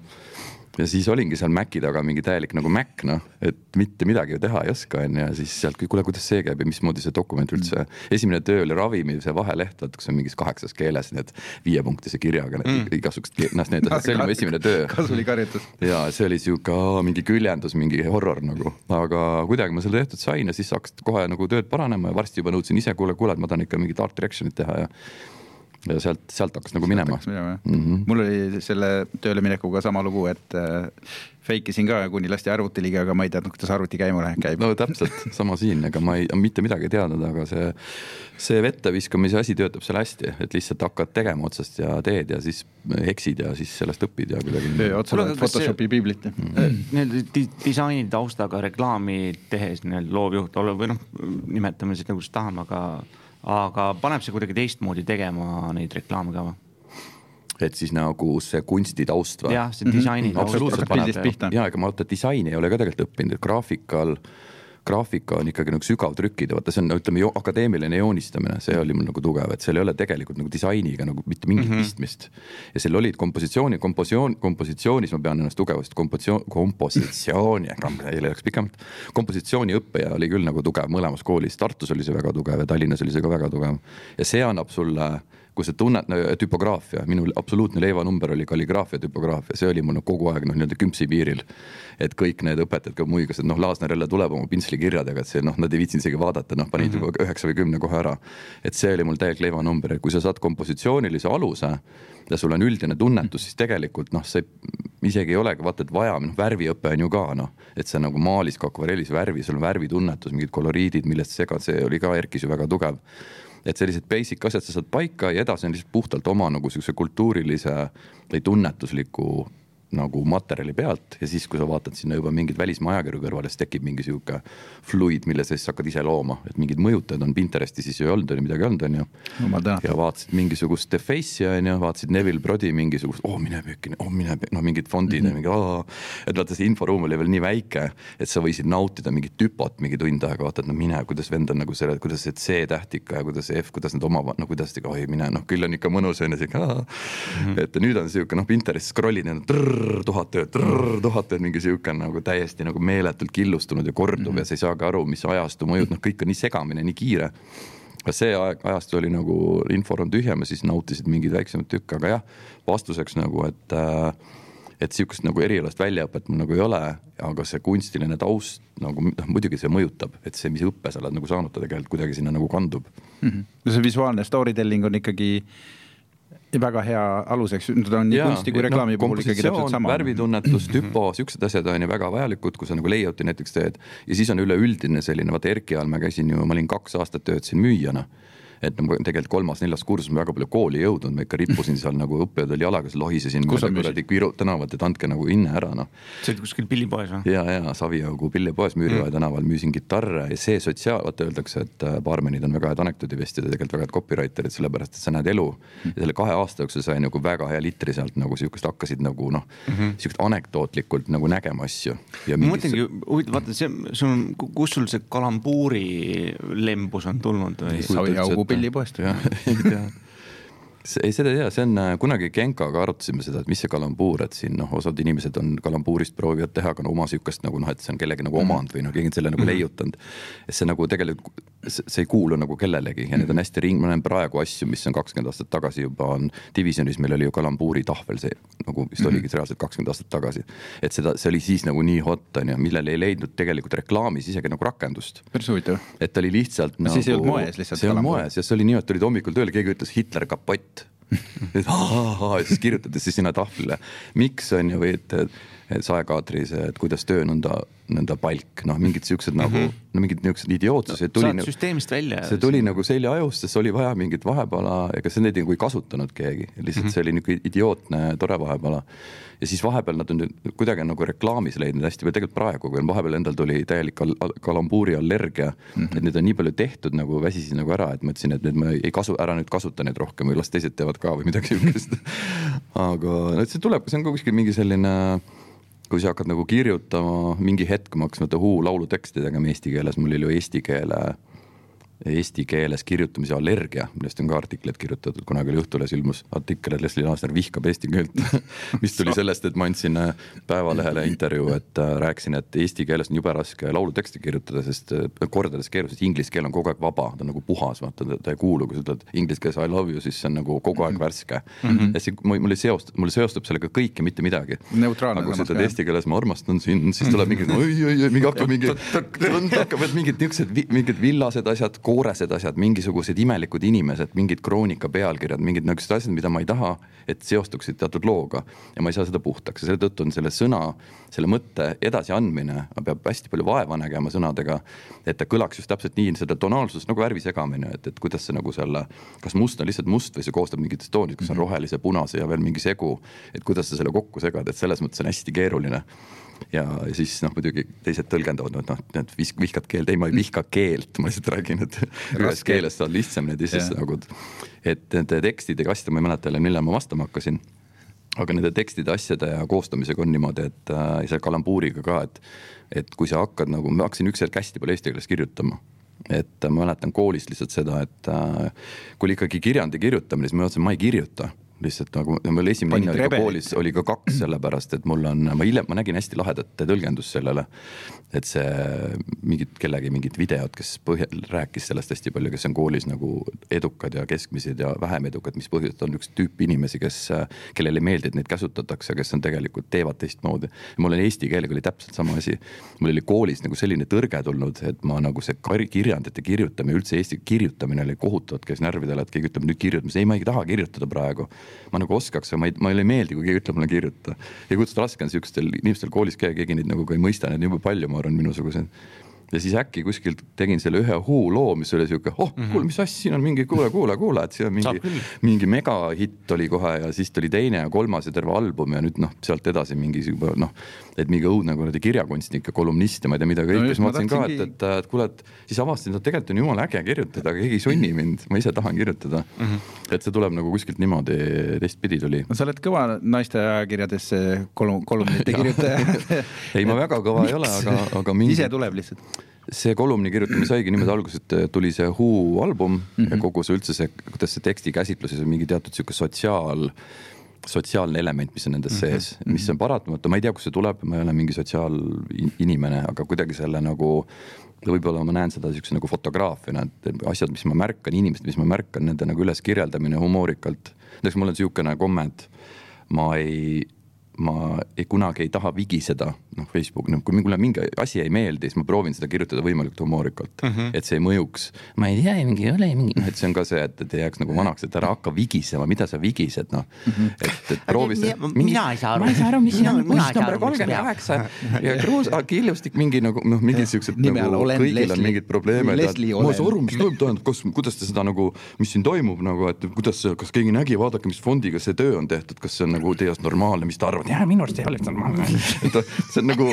ja siis olingi seal Maci taga mingi täielik nagu Mac noh, et mitte midagi ju teha ei oska onju ja siis sealt, kuule, kuidas see käib ja mismoodi see dokument üldse mm., esimene töö oli ravimi see vaheleht, vaata kus on mingis kaheksas keeles need viiepunktise kirjaga need mm. igasugused, noh need, <laughs> see oli mu esimene töö. <laughs> kasulik harjutus. ja see oli sihuke mingi küljendus, mingi horror nagu, aga kuidagi ma selle tehtud sain ja siis hakkas kohe nagu tööd paranema ja varsti juba nõudsin ise, kuule, kuule, et ma tahan ikka mingit art direction'it teha ja ja sealt, sealt hakkas nagu minema. minema mm -hmm. mul oli selle tööle minekuga sama lugu, et äh, fake isin ka, kuni lasti arvuti ligi, aga ma ei teadnud, kuidas arvuti käima käib. no täpselt, sama siin, ega ma ei, mitte midagi ei teadnud, aga see, see vette viskamise asi töötab seal hästi, et lihtsalt hakkad tegema otsast ja teed ja siis eksid ja siis sellest õpid ja kuidagi. otsa loed Photoshopi piiblit ja mm -hmm.. nii-öelda disaini taustaga reklaami tehes nii-öelda loovjuht või noh, nimetame seda kuidas tahame, aga aga paneb see kuidagi teistmoodi tegema neid reklaame ka või? et siis nagu see kunstitaust või? jah, see disaini mm -hmm. absoluutselt paneb ja ega ma vaata disaini ei ole ka tegelikult õppinud, et graafikal graafika on ikkagi nagu sügavtrükid, vaata, see on, ütleme, akadeemiline joonistamine, see oli mul nagu tugev, et seal ei ole tegelikult nagu disainiga nagu mitte mingit mm -hmm. pistmist. ja seal olid kompositsiooni, kompositsioon, kompositsioonis ma pean ennast tugevasti, kompositsioon, kompositsiooni, <laughs> ei läks pikemalt. kompositsiooniõppija oli küll nagu tugev mõlemas koolis, Tartus oli see väga tugev ja Tallinnas oli see ka väga tugev. ja see annab sulle kui sa tunned no, tüpograafia, minu absoluutne leivanumber oli kalligraafia, tüpograafia, see oli mul no, kogu aeg noh, nii-öelda küpsi piiril. et kõik need õpetajad ka muigasid, noh, Laasner jälle tuleb oma pintslikirjadega, et see noh, nad ei viitsinud isegi vaadata, noh, panid juba mm -hmm. üheksa või kümne kohe ära. et see oli mul täielik leivanumber, et kui sa saad kompositsioonilise aluse ja sul on üldine tunnetus, siis tegelikult noh, see isegi ei olegi vaata, et vaja, noh värviõpe on ju ka noh, et sa nagu maalis ka akvarellis värvi, sul on värvitunnetus, mingid koloriidid, millest segad, see oli ka Erkis ju väga tugev et sellised basic asjad sa saad paika ja edasi on lihtsalt puhtalt oma nagu sihukese kultuurilise või tunnetusliku nagu materjali pealt ja siis, kui sa vaatad sinna juba mingeid välismaa ajakirju kõrvale, siis tekib mingi sihuke fluid, mille sa siis hakkad ise looma, et mingid mõjutajad on Pinteresti siis ju ei olnud, on ju midagi olnud, on ju no,. ja vaatasid mingisugust The Face'i on ju, vaatasid Neville Brodi mingisugust, oh mine pekki, oh mine pekki, noh mingid fondid mm -hmm. ja mingi, et vaata see inforuum oli veel nii väike, et sa võisid nautida mingit tüpot mingi tund aega, vaatad, no mine, kuidas vend on nagu selle, kuidas see C-täht ikka ja kuidas F, kuidas need omavad, no kuidas oi mine, noh küll on ikka mõnus on ju sihuke, mhm. et nüüd on sihuke noh, Pinterest scroll'id ja tuhat tööd, tuhat tööd, mingi sihuke nagu täiesti nagu meeletult killustunud ja korduv mm -hmm. ja sa ei saagi aru, mis ajastu mõjud, noh, kõik on nii segamini, nii kiire. see aeg, ajastu oli nagu infor on tühjem ja siis nautisid mingeid väiksemaid tükke, aga jah, vastuseks nagu, et äh, et sihukest nagu erialast väljaõpet mul nagu ei ole, aga see kunstiline taust nagu noh, muidugi see mõjutab, et see, mis õppe sa oled nagu saanud, ta tegelikult kuidagi sinna nagu kandub mm. -hmm. no see visuaalne story telling on ikkagi väga hea aluseks, ta on nii ja, kunsti kui reklaami no, puhul ikkagi täpselt sama. värvitunnetus, tüpo, siuksed asjad on ju väga vajalikud, kui sa nagu layout'i näiteks teed. ja siis on üleüldine selline, vaata Erki ajal ma käisin ju, ma olin kaks aastat töötasin müüjana et ma tegelikult kolmas-neljas kursus ma väga palju kooli ei jõudnud, ma ikka rippusin seal nagu õppejõud oli jalaga, lohisesin kuradi Viru tänavat, et andke nagu hinne ära noh. sa olid kuskil pillipoes või? ja, ja Saviaugu pillipoes Müürivae mm. tänaval müüsin kitarre ja see sotsiaal, vaata öeldakse, et äh, baarmenid on väga head anekdoodivestjad ja tegelikult väga head copywriter'id, sellepärast et sa näed elu mm.. ja selle kahe aasta jooksul sai nagu väga hea litri sealt nagu sihukest, hakkasid nagu noh mm -hmm., sihukest anekdootlikult nagu nägema asju. ma mõtlengi, huvitav, vaata see, sul on, kus sul see kalambuuri lembus on tulnud või? Saviaugu pillipoest. jah, <laughs> ei tea ei, seda ei tea, see on äh, kunagi Genkaga arutasime seda, et mis see kalambuur, et siin noh, osad inimesed on kalambuurist proovivad teha ka no, oma sihukest nagu noh, et see on kellegi nagu omand mhm. või noh, keegi on selle nagu mhm. leiutanud. et see nagu tegelikult, see ei kuulu nagu kellelegi ja need on hästi ring, ma näen praegu asju, mis on kakskümmend aastat tagasi juba on divisjonis, meil oli ju kalambuuri tahvel, see nagu vist oligi mhm. reaalselt kakskümmend aastat tagasi. et seda, see oli siis nagu nii hot on ju, millel ei leidnud tegelikult reklaamis isegi nagu rakendust. päris huvitav. et ta oli lihtsalt nagu. siis ei olnud moes lihtsalt. see ei olnud moes ja see oli nii, et tulid hommikul tööle, keegi ütles Hitler kapott et ahaa, ja siis kirjutades siis sinna tahvlile, miks on ju, või et, et saekaadris, et kuidas töö nõnda, nõnda palk, noh, mingid siuksed mm -hmm. nagu, no mingid niisugused idiootsused no,. Nagu, süsteemist välja. see tuli nagu seljaajust, sest oli vaja mingit vahepala, ega seda nagu ei kasutanud keegi, lihtsalt mm -hmm. see oli niisugune idiootne tore vahepala ja siis vahepeal nad on kuidagi nagu reklaamis leidnud hästi või tegelikult praegu, kui vahepeal endal tuli täielik kal kalambuuri allergia mm. -hmm. et neid on nii palju tehtud nagu väsisin nagu ära, et mõtlesin, et nüüd ma ei kasu, ära nüüd kasuta neid rohkem või las teised teevad ka või midagi sihukest <laughs> aga no see tuleb, see on ka kuskil mingi selline kui sa hakkad nagu kirjutama, mingi hetk ma hakkasin vaata Who laulutekste tegema eesti keeles, mul oli ju eesti keele eesti keeles kirjutamise allergia, millest on ka artikleid kirjutatud, kunagi oli Õhtulehes ilmus artikkel, et Leslie Laasner vihkab eesti keelt <laughs> mis tuli sellest, et ma andsin äh, Päevalehele intervjuu, et äh, rääkisin, et eesti keeles on jube raske lauluteksti kirjutada, sest äh, kordades keerulisem, sest inglise keel on kogu aeg vaba, ta on nagu puhas, vaata, ta ei kuulu, kui sa ütled inglise keeles I love you, siis see on nagu kogu aeg mhm. värske mm. -hmm. ja see, mul ei seost-, mul seostub sellega kõik ja mitte midagi. aga kui sa ütled eesti keeles ma armastan sind, siis tuleb mingi oi, oi, oi, mingi hakkab <laughs> mingi, <laughs> hakkavad mingid niisugused, mingid villased asjad kooresed asjad, mingisugused imelikud inimesed, mingid kroonika pealkirjad, mingid niisugused asjad, mida ma ei taha, et seostuksid teatud looga. ja ma ei saa seda puhtaks ja selle tõttu on selle sõna, selle mõtte edasiandmine, peab hästi palju vaeva nägema sõnadega, et ta kõlaks just täpselt nii, seda tonaalsust nagu värvi segamine, et, et kuidas see nagu selle, kas must on lihtsalt must või see koostab mingitest toonidest, kas on mhm. rohelise, punase ja veel mingi segu, et kuidas sa selle kokku segad, et selles mõttes on hästi keeruline ja siis noh, muidugi teised tõlgendavad, et noh, et vihk, vihkad keelt, ei, ma ei vihka keelt, ma lihtsalt räägin, et ühes keeles saad lihtsamini sisse nagu. et nende tekstidega asjadega, ma ei mäleta jälle, millal ma vastama hakkasin. aga nende tekstide, asjade ja koostamisega on niimoodi, et äh, selle kalambuuriga ka, et, et kui sa hakkad nagu, ma hakkasin üks hetk hästi palju eesti keeles kirjutama et ma mäletan koolist lihtsalt seda, et äh, kui oli ikkagi kirjandi kirjutamine, siis ma mõtlesin, ma ei kirjuta lihtsalt nagu, mul esimene hinne oli ka koolis, oli ka kaks, sellepärast et mul on, ma hiljem, ma nägin hästi lahedat tõlgendust sellele. et see mingid, kellegi mingid videod, kes põhja-, rääkis sellest hästi palju, kes on koolis nagu edukad ja keskmised ja vähem edukad, mis põhjusel on üks tüüp inimesi, kes, kellele ei meeldi, et neid käsutatakse, kes on tegelikult, teevad teistmoodi. mul oli eesti keelega oli täpselt sama asi. mul oli koolis nagu selline tõrge tulnud, et ma nagu see kirjandite kirjutamine, üldse eesti kirjutamine oli kohutavalt käis närvidele, et keegi ütleb nüüd kirjutamise, ei, ma ei taha kirjutada praegu ma nagu oskaks, ma ei, mulle ei meeldi, kui keegi ütleb mulle kirjuta. ja kuidas raske on sihukestel inimestel koolis käia, keegi neid nagu ka ei mõista, neid on jube palju, ma arvan, minusugused ja siis äkki kuskilt tegin selle ühe Who loo, mis oli sihuke, oh mm -hmm. kuule, mis asja, siin on mingi, kuule, kuule, kuule, et siin on mingi, mingi megahitt oli kohe ja siis tuli teine ja kolmas ja terve album ja nüüd noh, sealt edasi mingi juba noh, et mingi õudne kuradi kirjakunstnik ja kolumnist ja ma ei tea mida kõike no, siis ma mõtlesin ka, et, et, et kuule, et siis avastasin, et tegelikult on jumala äge kirjutada, aga keegi ei sunni mind, ma ise tahan kirjutada mm. -hmm. et see tuleb nagu kuskilt niimoodi teistpidi tuli. no sa oled kõva naiste ajakirjades kolum-, kolumnite <laughs> kirjutaja ei, ma väga kõva ei ole, aga, aga mingi. ise tuleb lihtsalt see kolumni kirjutamine saigi niimoodi alguses, et tuli see Who album mm -hmm. ja mhm. kogu see üldse see, kuidas see teksti käsitluses on mingi teatud sihuke sotsiaal, sotsiaalne element, mis on nendes mm -hmm. sees, mis on paratamatu, ma ei tea, kust see tuleb, ma ei ole mingi sotsiaalinimene, aga kuidagi selle nagu võib-olla ma näen seda niisuguse nagu fotograafiana, et asjad, mis ma märkan, inimesed, mis ma märkan, nende nagu üles kirjeldamine humoorikalt. näiteks mul on niisugune komment, ma ei ma ei, kunagi ei taha vigiseda, noh, Facebook, noh, kui mulle mingi asi ei meeldi, siis ma proovin seda kirjutada võimalikult humoorikalt mm, -hmm. et see ei mõjuks. ma ei tea, mingi ei ole mingi, noh, et see on ka see, et, et ei jääks nagu vanaks, et ära hakka vigisema, mida sa vigised, noh mm -hmm.. et, et proovi seda. mina ei saa aru. ma ei saa aru, mis siin on, buss number kolmkümmend kaheksa <laughs> ja Kruus, Killustik mingi nagu noh, mingid siuksed nagu kõigil on mingeid probleeme. ma ei saa aru, mis toimub, tähendab, kas, kuidas te seda nagu, mis siin toimub nagu, et kuidas, kas keegi nägi, vaadake, mis fondiga see töö on tehtud, kas see on nagu teie arust normaalne, mis te arvate? Jaa, minu arust ei ole normaalne. <laughs> et see on nagu,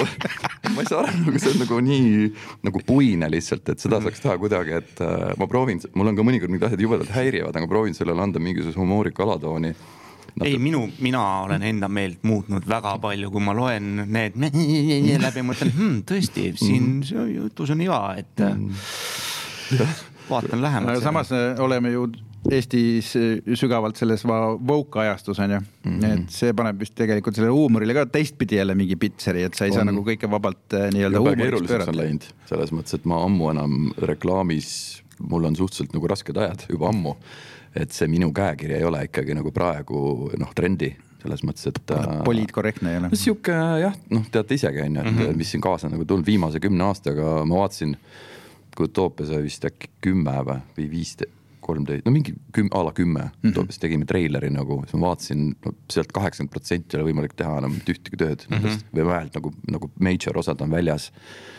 ma ei saa aru, nagu see on nagu nii nagu puine lihtsalt, et seda saaks teha kuidagi, et äh, ma proovin, mul on ka mõnikord mingid asjad jubedalt häirivad, aga proovin sellele anda mingisuguse humoorika alatooni no,. ei, minu, mina olen enda meelt muutnud väga palju, kui ma loen need <laughs> läbi, mõtlen hmm,, tõesti, siin mm. jutus on iva, et mm. vaatan lähemalt. samas oleme ju Eestis sügavalt selles woke ajastus on ju mm, -hmm. et see paneb vist tegelikult sellele huumorile ka teistpidi jälle mingi pitseri, et sa ei on. saa nagu kõike vabalt äh, nii-öelda huumoriks pöörata. selles mõttes, et ma ammu enam reklaamis, mul on suhteliselt nagu rasked ajad juba ammu. et see minu käekiri ei ole ikkagi nagu praegu noh, trendi selles mõttes, et. Äh, poliitkorrektne ei ole. sihuke jah, noh, teate isegi on ju, et mm -hmm. mis siin kaasa nagu tulnud viimase kümne aastaga, ma vaatasin kui Utoopia sai vist äkki kümme või, või viisteist, kolmteist, no mingi küm-, a la kümme mm, -hmm. siis tegime treileri nagu, siis ma vaatasin no,, sealt kaheksakümmend protsenti ei ole võimalik teha enam mitte ühtegi tööd mm -hmm. nendest või vähemalt nagu, nagu major osad on väljas.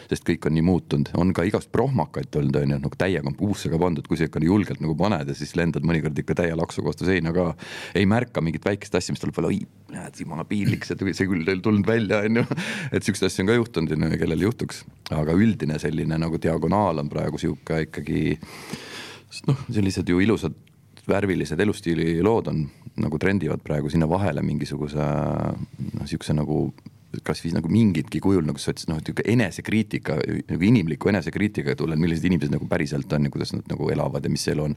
sest kõik on nii muutunud, on ka igast prohmakaid olnud, on ju, nagu täiega puusse ka pandud, kui sa ikka julgelt nagu paned ja siis lendad mõnikord ikka täie laksuga vastu seina ka. ei märka mingit väikest asja, mis tuleb veel, oi, näed, jumala piinlik, see, küll ei tulnud välja, on ju. et siukseid asju on ka juhtunud, on ju, kellel juhtuks, aga üldine selline nagu diagonaal on praegu sihuke ikkagi sest noh, sellised ju ilusad värvilised elustiili lood on nagu trendivad praegu sinna vahele mingisuguse noh, sihukese nagu kasvõi nagu mingitki kujul nagu sots-, noh, niisugune enesekriitika, nagu inimliku enesekriitikaga tulen, millised inimesed nagu päriselt on ja kuidas nad nagu elavad ja mis elu on.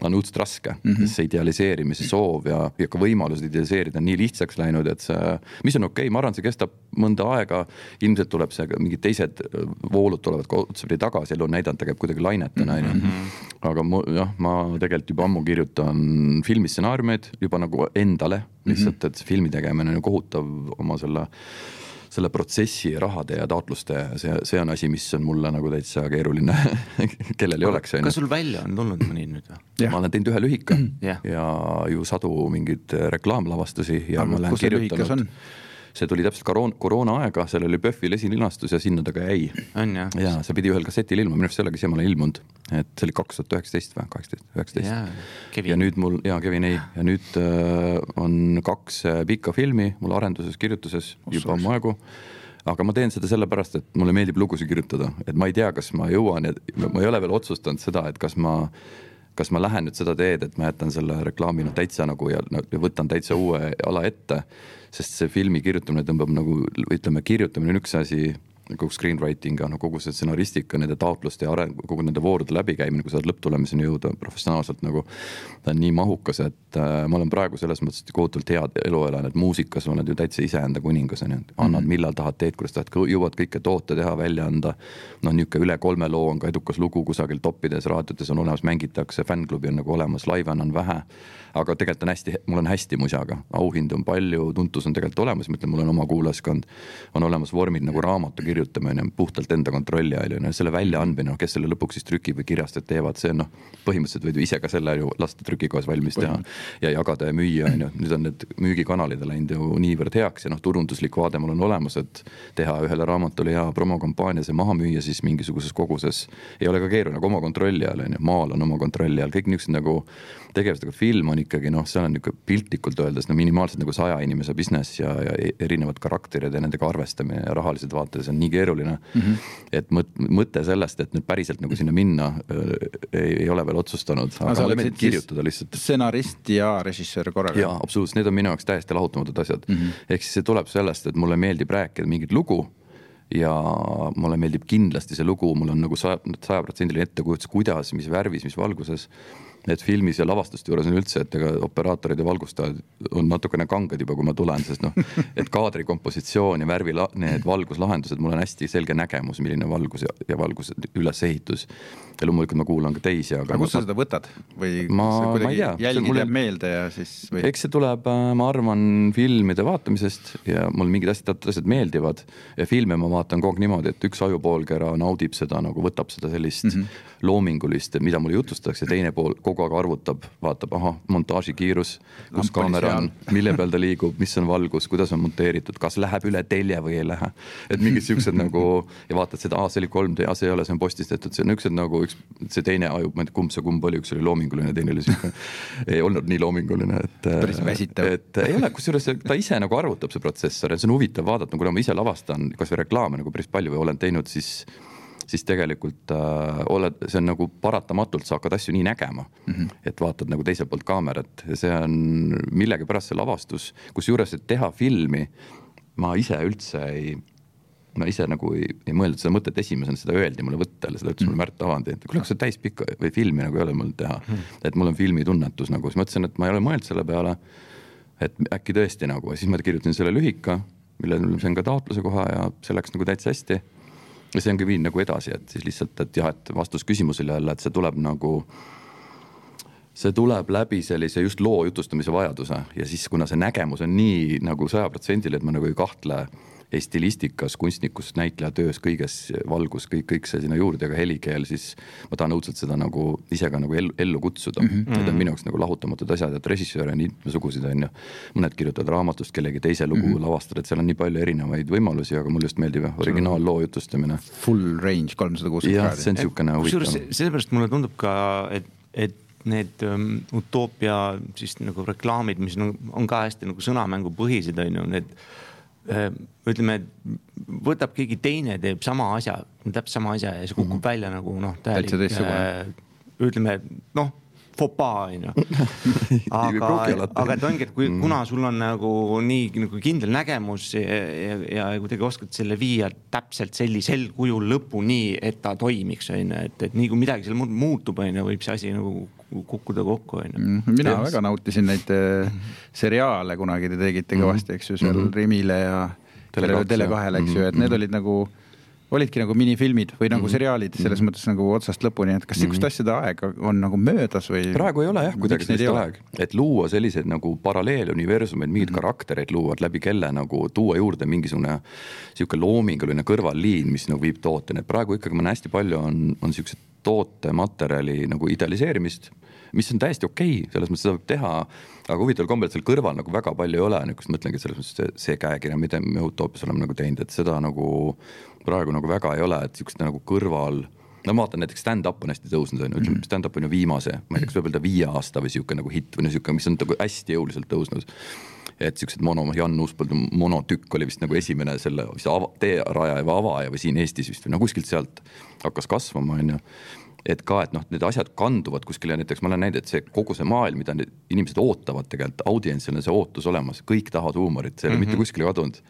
on õudselt raske mm, -hmm. see idealiseerimise soov ja, ja ka võimalus idealiseerida on nii lihtsaks läinud, et see, mis on okei okay,, ma arvan, see kestab mõnda aega. ilmselt tuleb see, mingid teised voolud tulevad ka otsapidi tagasi, elu on näidanud, ta käib kuidagi lainetena, on ju. Mhm. aga mu, jah, ma tegelikult juba ammu kirjutan filmistsenaariumeid juba nagu endale lihtsalt, mhm. et filmi tegemine on kohutav oma selle selle protsessi rahade ja taotluste, see, see on asi, mis on mulle nagu täitsa keeruline <laughs> kellel ei oleks. kas sul välja on tulnud mõni nüüd või? ma olen teinud ühe lühika ja. ja ju sadu mingeid reklaamlavastusi ja Aga ma olen kirjutanud see tuli täpselt koroona, koroona aega, seal oli PÖFFil esilinastus ja sinna ta ka jäi. ja see pidi ühel kassetil ilmuma, minu arust see ei olegi siiamaani ilmunud, et see oli kaks tuhat üheksateist või kaheksateist, üheksateist. ja nüüd mul ja Kevin ei. Ja nüüd äh, on kaks äh, pikka filmi mul arenduses, kirjutuses juba ammu aegu aga ma teen seda sellepärast, et mulle meeldib lugusid kirjutada, et ma ei tea, kas ma jõuan ja ma ei ole veel otsustanud seda, et kas ma kas ma lähen nüüd seda teed, et ma jätan selle reklaami noh täitsa nagu ja, ja võtan täitsa uue ala ette sest see filmi kirjutamine tõmbab nagu, ütleme, kirjutamine on üks asi kogu screenwriting, no kogu see stsenaristika, nende taotluste ja areng, kogu nende voorude läbikäimine, kui sa tahad lõpptulemuseni jõuda professionaalselt nagu. ta on nii mahukas, et äh, ma olen praegu selles mõttes kohutavalt head elu elanud, et muusikas oled ju täitsa iseenda kuningas on ju. annad mm, -hmm. millal tahad, teed, kuidas tahad, jõuad kõike toota, teha, välja anda. noh, niisugune üle kolme loo on ka edukas lugu kusagil toppides, raadiotes on olemas, mängitakse, fännklubi on nagu olemas, laive on vähe aga tegelikult on hästi, mul on hästi musaga, auhindu on palju, tuntus on tegelikult olemas, ma ütlen, mul on oma kuulajaskond. on olemas vormid nagu raamatu kirjutamine puhtalt enda kontrolli all ja selle väljaandmine, noh, kes selle lõpuks siis trükib või kirjastajad teevad, see on noh, põhimõtteliselt võid ju ise ka selle ju lasta trükikojas valmis teha ja jagada ja müüa, on ju. nüüd on need müügikanalid läinud ju niivõrd heaks ja noh, turunduslik vaade mul on olemas, et teha ühele raamatule hea promokampaania, see maha müüa siis mingisuguses koguses. ei ole ka keeruline, aga oma kontrolli all on ju, maal on oma kontrolli all, kõik niisugused nagu tegevused, aga film on ikkagi noh, seal on niisugune piltlikult öeldes no minimaalselt nagu saja inimese business ja, ja e-, erinevad karakterid ja nendega arvestamine ja rahalised vaated, see on nii keeruline mm. -hmm. et mõte sellest, et nüüd päriselt nagu sinna minna ei, ei ole veel otsustanud. aga mulle meeldib kirjutada lihtsalt. stsenarist ja režissöör korraga? jaa, absoluutselt, need on minu jaoks täiesti lahutamatud asjad mm. -hmm. ehk siis see tuleb sellest, et mulle meeldib rääkida mingit lugu ja mulle meeldib kindlasti see lugu, mul on nagu saja, sajaprotsendiline ettekujutus, kuidas, mis värvis, mis valguses et filmis ja lavastuste juures on üldse, et ega operaatorid ja valgustajad on natukene kanged juba, kui ma tulen, sest noh, et kaadri kompositsioon ja värvi, need valguslahendused, mul on hästi selge nägemus, milline valgus ja, ja valguse ülesehitus. ja loomulikult ma kuulan ka teisi, aga. aga kust sa seda võtad või ma, ma ei tea. jälgid jääb meelde ja siis või...? eks see tuleb, äh, ma arvan, filmide vaatamisest ja mul mingid asjad, teatud asjad meeldivad ja filme ma vaatan kogu aeg niimoodi, et üks ajupoolkera naudib seda nagu, võtab seda sellist mm -hmm. loomingulist, mida mulle jutustatakse, teine pool kogu aeg arvutab, vaatab, ahah, montaaži kiirus, kus kaamera on, mille peal ta liigub, mis on valgus, kuidas on monteeritud, kas läheb üle telje või ei lähe. et mingid siuksed nagu ja vaatad seda, aa, see oli 3D, aa, see ei ole, see on postis tehtud, see on niisugused nagu üks, see teine aju, ma ei tea, kumb see kumb oli, üks oli loominguline, teine oli sihuke, <laughs> ei olnud nii loominguline, et. päris väsitav. et ei ole, kusjuures ta ise nagu arvutab, see protsessor ja see on huvitav vaadata, kuna ma ise lavastan kasvõi reklaame nagu päris palju või olen teinud, siis siis tegelikult äh, oled, see on nagu paratamatult, sa hakkad asju nii nägema mm. -hmm. et vaatad nagu teiselt poolt kaamerat ja see on millegipärast see lavastus, kusjuures, et teha filmi, ma ise üldse ei ma ise nagu ei, ei mõelnud seda mõtet esimesena, seda öeldi mulle võttel, seda ütles mm. mulle Märt Avandi, et kuule, kas sa täispikka või filmi nagu ei ole mul teha mm.. et mul on filmitunnetus nagu, siis mõtlesin, et ma ei ole mõelnud selle peale. et äkki tõesti nagu, siis ma kirjutasin selle lühika, millele sain ka taotluse koha ja see läks nagu täitsa hästi ja see ongi viinud nagu edasi, et siis lihtsalt, et jah, et vastus küsimusele jälle, et see tuleb nagu see tuleb läbi sellise just loo jutustamise vajaduse. Ja siis, kuna see nägemus on nii nagu sajaprotsendiline, et ma nagu ei kahtle ei stilistikas, kunstnikus, näitleja töös, kõiges, valgus, kõik, kõik see sinna juurde, ka helikeel, siis ma tahan õudselt seda nagu ise ka nagu ellu, ellu kutsuda mm. -hmm. Need on minu jaoks nagu lahutamatud asjad, et režissööre on mitmesuguseid, on ju. mõned kirjutavad raamatust kellegi teise lugu mm -hmm. lavastada, et seal on nii palju erinevaid võimalusi, aga mulle just meeldib jah, originaalloo jutustamine. Full range, kolmsada kuuskümmend kraadi. see on niisugune huvitav. kusjuures sellepärast mulle tundub ka, et, et need um, utoopia siis nagu reklaamid, mis on, on ka hästi nagu sõnamängupõhised, on ju, need ütleme, võtab keegi teine, teeb sama asja, täpselt sama asja ja see kukub mm -hmm. välja nagu noh, täielik. Äh, ütleme noh, fopaa, on ju. <laughs> aga, aga et ongi, et kui mm., kuna sul on nagu nii nagu kindel nägemus ja, ja, ja kuidagi oskad selle viia täpselt sellisel kujul lõpuni, et ta toimiks, on ju, et, et nii kui midagi seal muutub, on ju, võib see asi nagu kukkuda kokku, on ju. Mhm. mina ja, väga nautisin neid äh, seriaale kunagi te tegite kõvasti, eks ju, seal mm -hmm. Rimile ja Tele2-le, eks ju, et need olid nagu olidki nagu minifilmid või nagu mhm. seriaalid selles mhm. mõttes nagu otsast lõpuni, et kas mhm. sihukest asjade aega on nagu möödas või? praegu ei ole jah kuidagi sellist aega, et luua selliseid nagu paralleeluniversumeid, mingeid karaktereid luua, läbi kelle nagu tuua juurde mingisugune sihuke loominguline kõrvalliin, mis nagu viib tooteni, et praegu ikkagi ma näen hästi palju on, on siukseid tootematerjali nagu idealiseerimist mis on täiesti okei okay,, selles mõttes seda võib teha, aga huvitaval kombel seal kõrval nagu väga palju ei ole, niisugust mõtlengi, et selles mõttes see, see käekiri, mida me Utoopias oleme nagu teinud, et seda nagu praegu nagu väga ei ole, et sihukest nagu kõrval no ma vaatan näiteks stand-up on hästi tõusnud, on ju, ütleme mhm. stand-up on ju viimase, ma ei tea, kas võib öelda viie aasta või sihuke nagu hitt või no sihuke, mis on nagu hästi jõuliselt tõusnud. et siuksed mono, Jan Uuspõldu monotükk oli vist nagu esimene selle, mis ava, teerajaja või avaja või siin Eestis vist või no kuskilt sealt hakkas kasvama, on ju et ka, et noh, need asjad kanduvad kuskile, näiteks ma olen näinud, et see kogu see maailm, mida need inimesed ootavad tegelikult, audientsil on see ootus olemas, kõik tahavad huumorit, see ei ole mm -hmm. mitte kuskile kadunud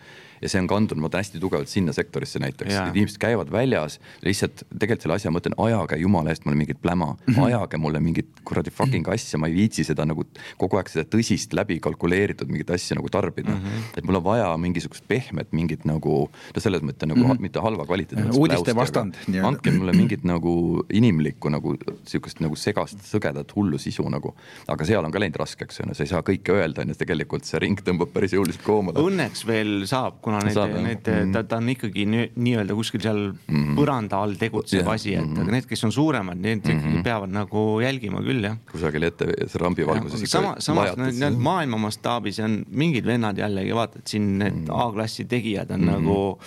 ja see on kandunud, ma tean hästi tugevalt sinna sektorisse näiteks, et inimesed käivad väljas, lihtsalt tegelikult selle asja mõte on, ajage jumala eest mulle mingit pläma -hmm. ajage mulle mingit kuradi fucking asja, ma ei viitsi seda nagu kogu aeg seda tõsist läbi kalkuleeritud mingit asja nagu tarbida mm. -hmm. et mul on vaja mingisugust pehmet mingit nagu, no selles mõttes nagu mm -hmm. mitte halva kvaliteedi. uudiste vastand. andke mulle mingit nagu inimlikku nagu sihukest nagu segast, sõgedat, hullu sisu nagu. aga seal on ka läinud raskeks, on ju, sa ei saa kõike öelda, on ju, tegelikult see ring tõmbab päris jõuliselt koomale. Õnneks veel saab kuna need, need mm., ta, ta on ikkagi nii-öelda kuskil seal mm. põranda all tegutsev yeah. asi, et mm. aga need, kes on suuremad, need mm -hmm. peavad nagu jälgima küll, jah. kusagil ette rambi valguses sama, samas need maailma mastaabis on mingid vennad jällegi vaata, et siin need mm. A-klassi tegijad on mm -hmm. nagu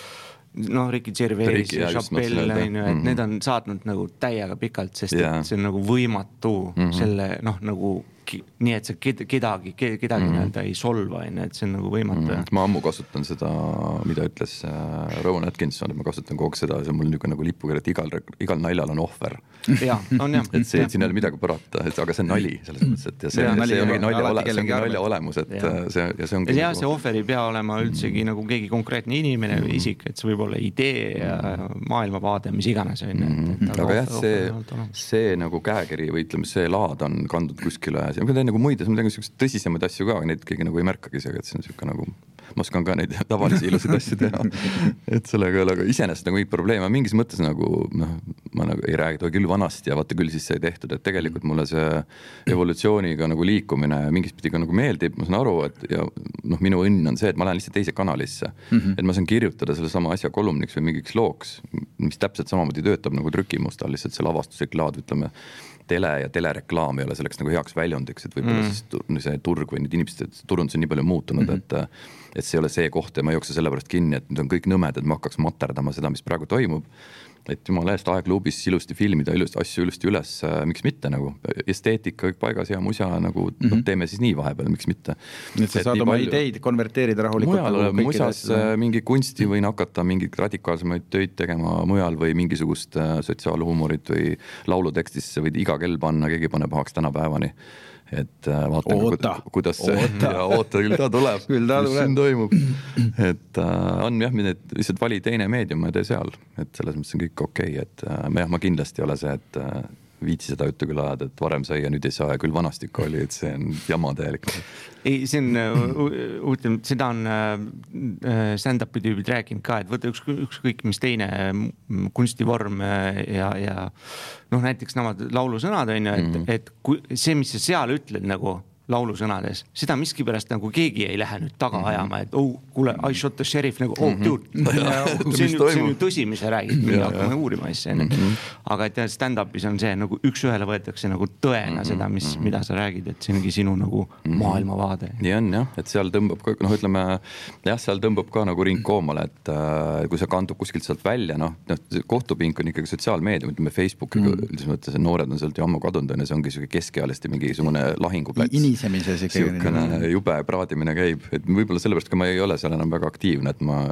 noh, Ricky Gervais ja Chappelle on ju, et mm -hmm. need on saatnud nagu täiega pikalt, sest yeah. et see on nagu võimatu mm -hmm. selle noh, nagu nii et sa kedagi, kedagi mm -hmm. nii-öelda ei solva, on ju, et see on nagu võimatu mm. -hmm. ma ammu kasutan seda, mida ütles äh, Rowan Atkinson, et ma kasutan kogu aeg seda, see on mul niisugune nagu lipukiri, et igal, igal naljal on ohver. jah, on jah. <laughs> et see, et siin ei ole midagi parata, et aga see on nali selles mõttes, et ja see, ja, see ongi nalja ole, see ongi nalja olemus, et ja. Äh, see ja see ongi. jah, see ohver ei pea olema üldsegi mm. nagu keegi konkreetne inimene või isik, et see võib olla idee ja maailmavaade, mis iganes on ju. Mhm. aga jah, see, see nagu käekiri või ütleme, see laad on kandunud kuskile, ma teen nagu muid ma tean ka siukseid tõsisemaid asju ka, aga neid keegi nagu ei märkagi isegi, et see on sihuke nagu, ma oskan ka neid tavalisi ilusaid asju teha. et sellega ei ole, aga iseenesest nagu mingit probleemi, mingis mõttes nagu noh, ma nagu ei räägi, küll vanasti ja vaata küll siis sai tehtud, et tegelikult mulle see evolutsiooniga nagu liikumine mingis pidi ka nagu meeldib, ma saan aru, et ja noh, minu õnn on see, et ma lähen lihtsalt teise kanalisse mm. -hmm. et ma saan kirjutada sellesama asja kolumniks või mingiks looks, mis täpselt samamoodi töötab nagu trükimustal, lihtsalt see lavastuslik laad, ütleme tele ja telereklaam ei ole selleks nagu heaks väljundiks, et võib-olla mm. siis see turg või need inimesed, turundus on nii palju muutunud mm, -hmm. et et see ei ole see koht ja ma ei jookse sellepärast kinni, et nüüd on kõik nõmedad, ma hakkaks materdama seda, mis praegu toimub et jumala eest aegluubis ilusti filmida ilusti asju ilusti üles, miks mitte nagu, esteetika kõik paigas, hea musa nagu mm -hmm. noh, teeme siis nii vahepeal, miks mitte. nii et sa et saad oma palju... ideid konverteerida rahulikult. mujal nagu musas äh, mingi kunsti võin hakata mingeid radikaalsemaid töid tegema mujal või mingisugust äh, sotsiaalhuumorit või laulutekstisse võid iga kell panna, keegi ei pane pahaks tänapäevani et äh, vaatame, kuidas see, <laughs> oota, küll ta tuleb <laughs> küll ta tuleb. siin toimub. et äh, on jah, lihtsalt vali teine meedium ja tee seal, et selles mõttes on kõik okei okay,, et äh, jah, ma kindlasti ei ole see, et äh, viitsi seda juttu küll ajada, et varem sai ja nüüd ei saa ja küll vanasti ikka oli, et see on jama täielik. ei, see on äh, huvitav, seda on äh, äh, stand-up'i tüübid rääkinud ka, et võta üks, ükskõik mis teine kunstivorm ja, ja noh, näiteks nemad laulusõnad on ju, et mm, -hmm. et kui see, mis sa seal ütled nagu laulusõnades, seda miskipärast nagu keegi ei lähe nüüd taga mm -hmm. ajama, et oh, kuule, I shot the sheriff nagu oh mhm. dude <laughs> mm. -hmm. see on ju, see on ju tõsi, mis sa räägid, me hakkame uurima asja onju. Mhm. aga et jah, stand-up'is on see nagu üks-ühele võetakse nagu tõena mm -hmm. seda, mis, mida sa räägid, et see ongi sinu nagu maailmavaade. nii on jah, et seal tõmbab ka noh, ütleme jah, seal tõmbab ka nagu ring koomale, et äh, kui see kandub kuskilt sealt välja, noh, noh kohtupink on ikkagi sotsiaalmeedia, ütleme Facebook mm -hmm. üldises mõttes, noored on sealt ju ammu kadunud on ju, see ongi sihuke keskealiste mingisugune lahinguplats niisemises ikkagi. niisugune jube praadimine käib, et võib-olla sellepärast ka ma ei ole seal enam väga aktiivne, et ma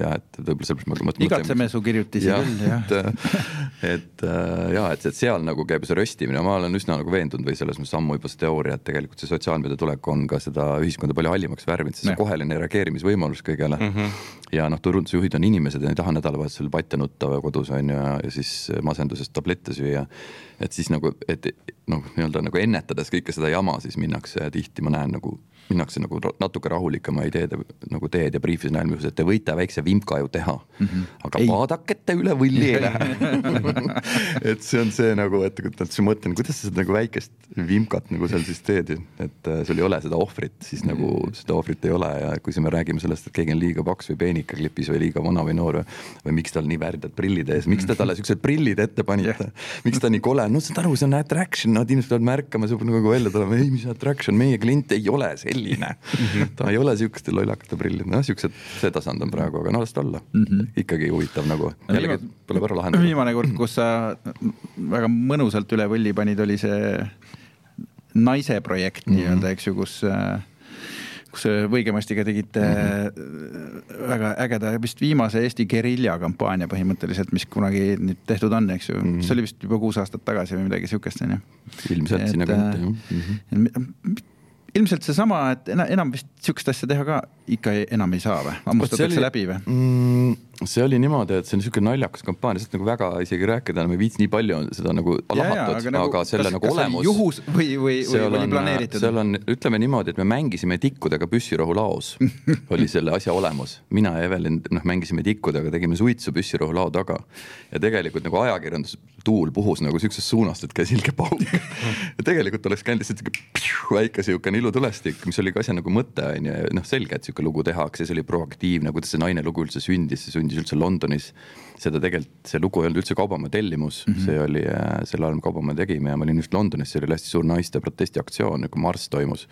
jah, et võib-olla sellepärast ma igatseme su kirjutisi küll, jah. et, et ja, et, et seal nagu käib see röstimine, ma olen üsna nagu veendunud või selles mõttes ammu juba see teooria, et tegelikult see sotsiaalmeedia tulek on ka seda ühiskonda palju hallimaks värvinud, see koheline reageerimisvõimalus kõigele mm. -hmm. ja noh, turundusjuhid on inimesed ja ei taha nädalavahetusel patte nutta kodus on ju ja, ja siis masendusest tablette süüa. Et siis nagu, et noh, nii-öelda nagu ennetades kõike seda jama, siis minnakse tihti, ma näen nagu minnakse nagu natuke rahulikema ideede nagu teed ja briifis näen, et te võite väikse vimka ju teha mm, -hmm. aga ei. vaadake, et te üle võlli ei lähe <laughs> et see on see nagu, et, et siis mõtlen, kuidas sa seda nagu väikest vimkat nagu seal siis teed, et äh, sul ei ole seda ohvrit, siis nagu mhm. seda ohvrit ei ole ja kui me räägime sellest, et keegi on liiga paks või peenike klipis või liiga vana või noor või, või miks tal nii värdjad prillid ees, miks te talle siuksed prillid ette panite, miks ta nii kole, no saad aru, see on attraction, nad inimesed peavad märkama, see peab nagu välja tulema, ei mis attraction, meie klient ei ole selline mm. -hmm. ta ei ole sihukeste lollakate prillid, noh siuksed, see tasand on praegu, aga no las ta olla mm. -hmm. ikkagi huvitav nagu, jällegi tuleb ära lahendada. viimane kord, kus sa väga mõnusalt üle võlli panid, oli see naise projekt mm -hmm. nii-öelda, eks ju, kus kus Võigemastiga tegite mm -hmm. väga ägeda, vist viimase Eesti gerilja kampaania põhimõtteliselt, mis kunagi nüüd tehtud on, eks ju mm, -hmm. see oli vist juba kuus aastat tagasi või midagi sihukest, on ju. ilmselt sinna kanti, jah mm. -hmm ilmselt seesama, et enam vist sihukest asja teha ka ikka enam ei saa või, hammustatakse läbi või mm,? See oli niimoodi, et see on niisugune naljakas kampaania, sellest nagu väga isegi rääkida enam ei viitsi, nii palju on seda nagu lahmatud, aga, nagu, aga selle kas, nagu kas olemus. juhus või, või, või oli planeeritud? seal on, ütleme niimoodi, et me mängisime tikkudega püssirohu laos <laughs> oli selle asja olemus. mina ja Evelin, noh, mängisime tikkudega, tegime suitsu püssirohu lao taga. ja tegelikult nagu ajakirjandus, tuul puhus nagu siuksest suunast, et käis ilge pauk <laughs> ja tegelikult oleks käinud lihtsalt sihuke väike siukene ilutulestik, mis oli ka asja nagu mõte on ju, noh, selge, et sihuke lugu tehakse, see oli proaktiivne, kuidas see naine lugu üldse sündis, see sündis üldse Londonis. seda tegelikult, see lugu ei olnud üldse Kaubamäe tellimus mm, -hmm. see oli äh, sel ajal Kaubamäe tegime ja ma olin just Londonis, see oli hästi suur naiste protestiaktsioon, nagu marss toimus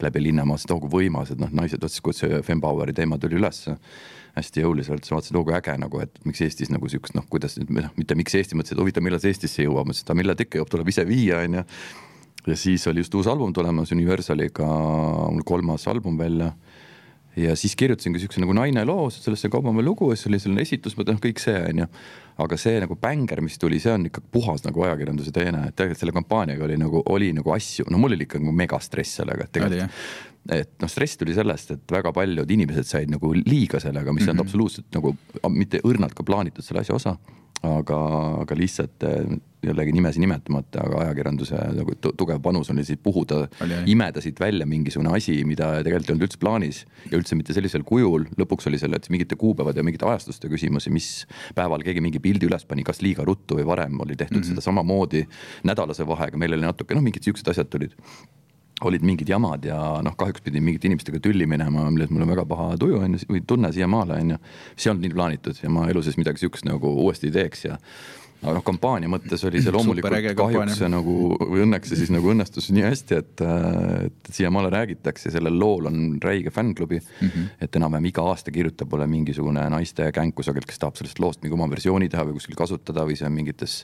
läbi linnamaa, see tohuku võimas, et noh, naised vaatasid, kuidas see Fempoweri teema tuli ülesse hästi jõuliselt, siis vaatasin, oo kui äge nagu, et miks Eestis nagu siukest noh, kuidas nüüd noh, mitte miks Eesti, mõtlesin, et huvitav, millal see Eestisse jõuab, mõtlesin, et millal ta ikka jõuab, tuleb ise viia, onju. ja siis oli just uus album tulemas Universaliga, mul kolmas album välja ja siis kirjutasingi siukse nagu naine loo, sellesse Kaubamäe lugu ja siis oli selline esitus, ma tean kõik see onju. aga see nagu bänger, mis tuli, see on ikka puhas nagu ajakirjanduse teene, et tegelikult selle kampaaniaga oli nagu, oli nagu asju, no mul oli ikka nagu megastress sellega, et tegelikult. et noh, stress tuli sellest, et väga paljud inimesed said nagu liiga sellega, mis mm -hmm. mhm. absoluutselt nagu mitte õrnalt ka plaanitud selle asja osa aga, aga lihtsalt eh, jällegi nimesi nimetamata, aga ajakirjanduse nagu tugev panus oli siit puhuda, imeda siit välja mingisugune asi, mida tegelikult ei olnud üldse plaanis ja üldse mitte sellisel kujul. lõpuks oli selle, et mingite kuupäevade ja mingite ajastuste küsimusi, mis päeval keegi mingi pildi üles pani, kas liiga ruttu või varem oli tehtud mm -hmm. seda samamoodi nädalase vahega, meil oli natuke noh, mingid siuksed asjad tulid olid mingid jamad ja noh, kahjuks pidin mingite inimestega tülli minema, millest mul on väga paha tuju on ju, või tunne siiamaale on ju. see ei olnud nii plaanitud ja ma elu sees midagi sihukest nagu uuesti ei teeks ja aga noh, kampaania mõttes oli see <clears throat> loomulikult kahjuks see nagu või õnneks see siis nagu õnnestus nii hästi, et, et siiamaale räägitakse, sellel lool on räige fännklubi mm. -hmm. et enam-vähem iga aasta kirjutab mulle mingisugune naiste känk kusagil, kes tahab sellest loost mingi oma versiooni teha või kuskil kasutada või see on mingites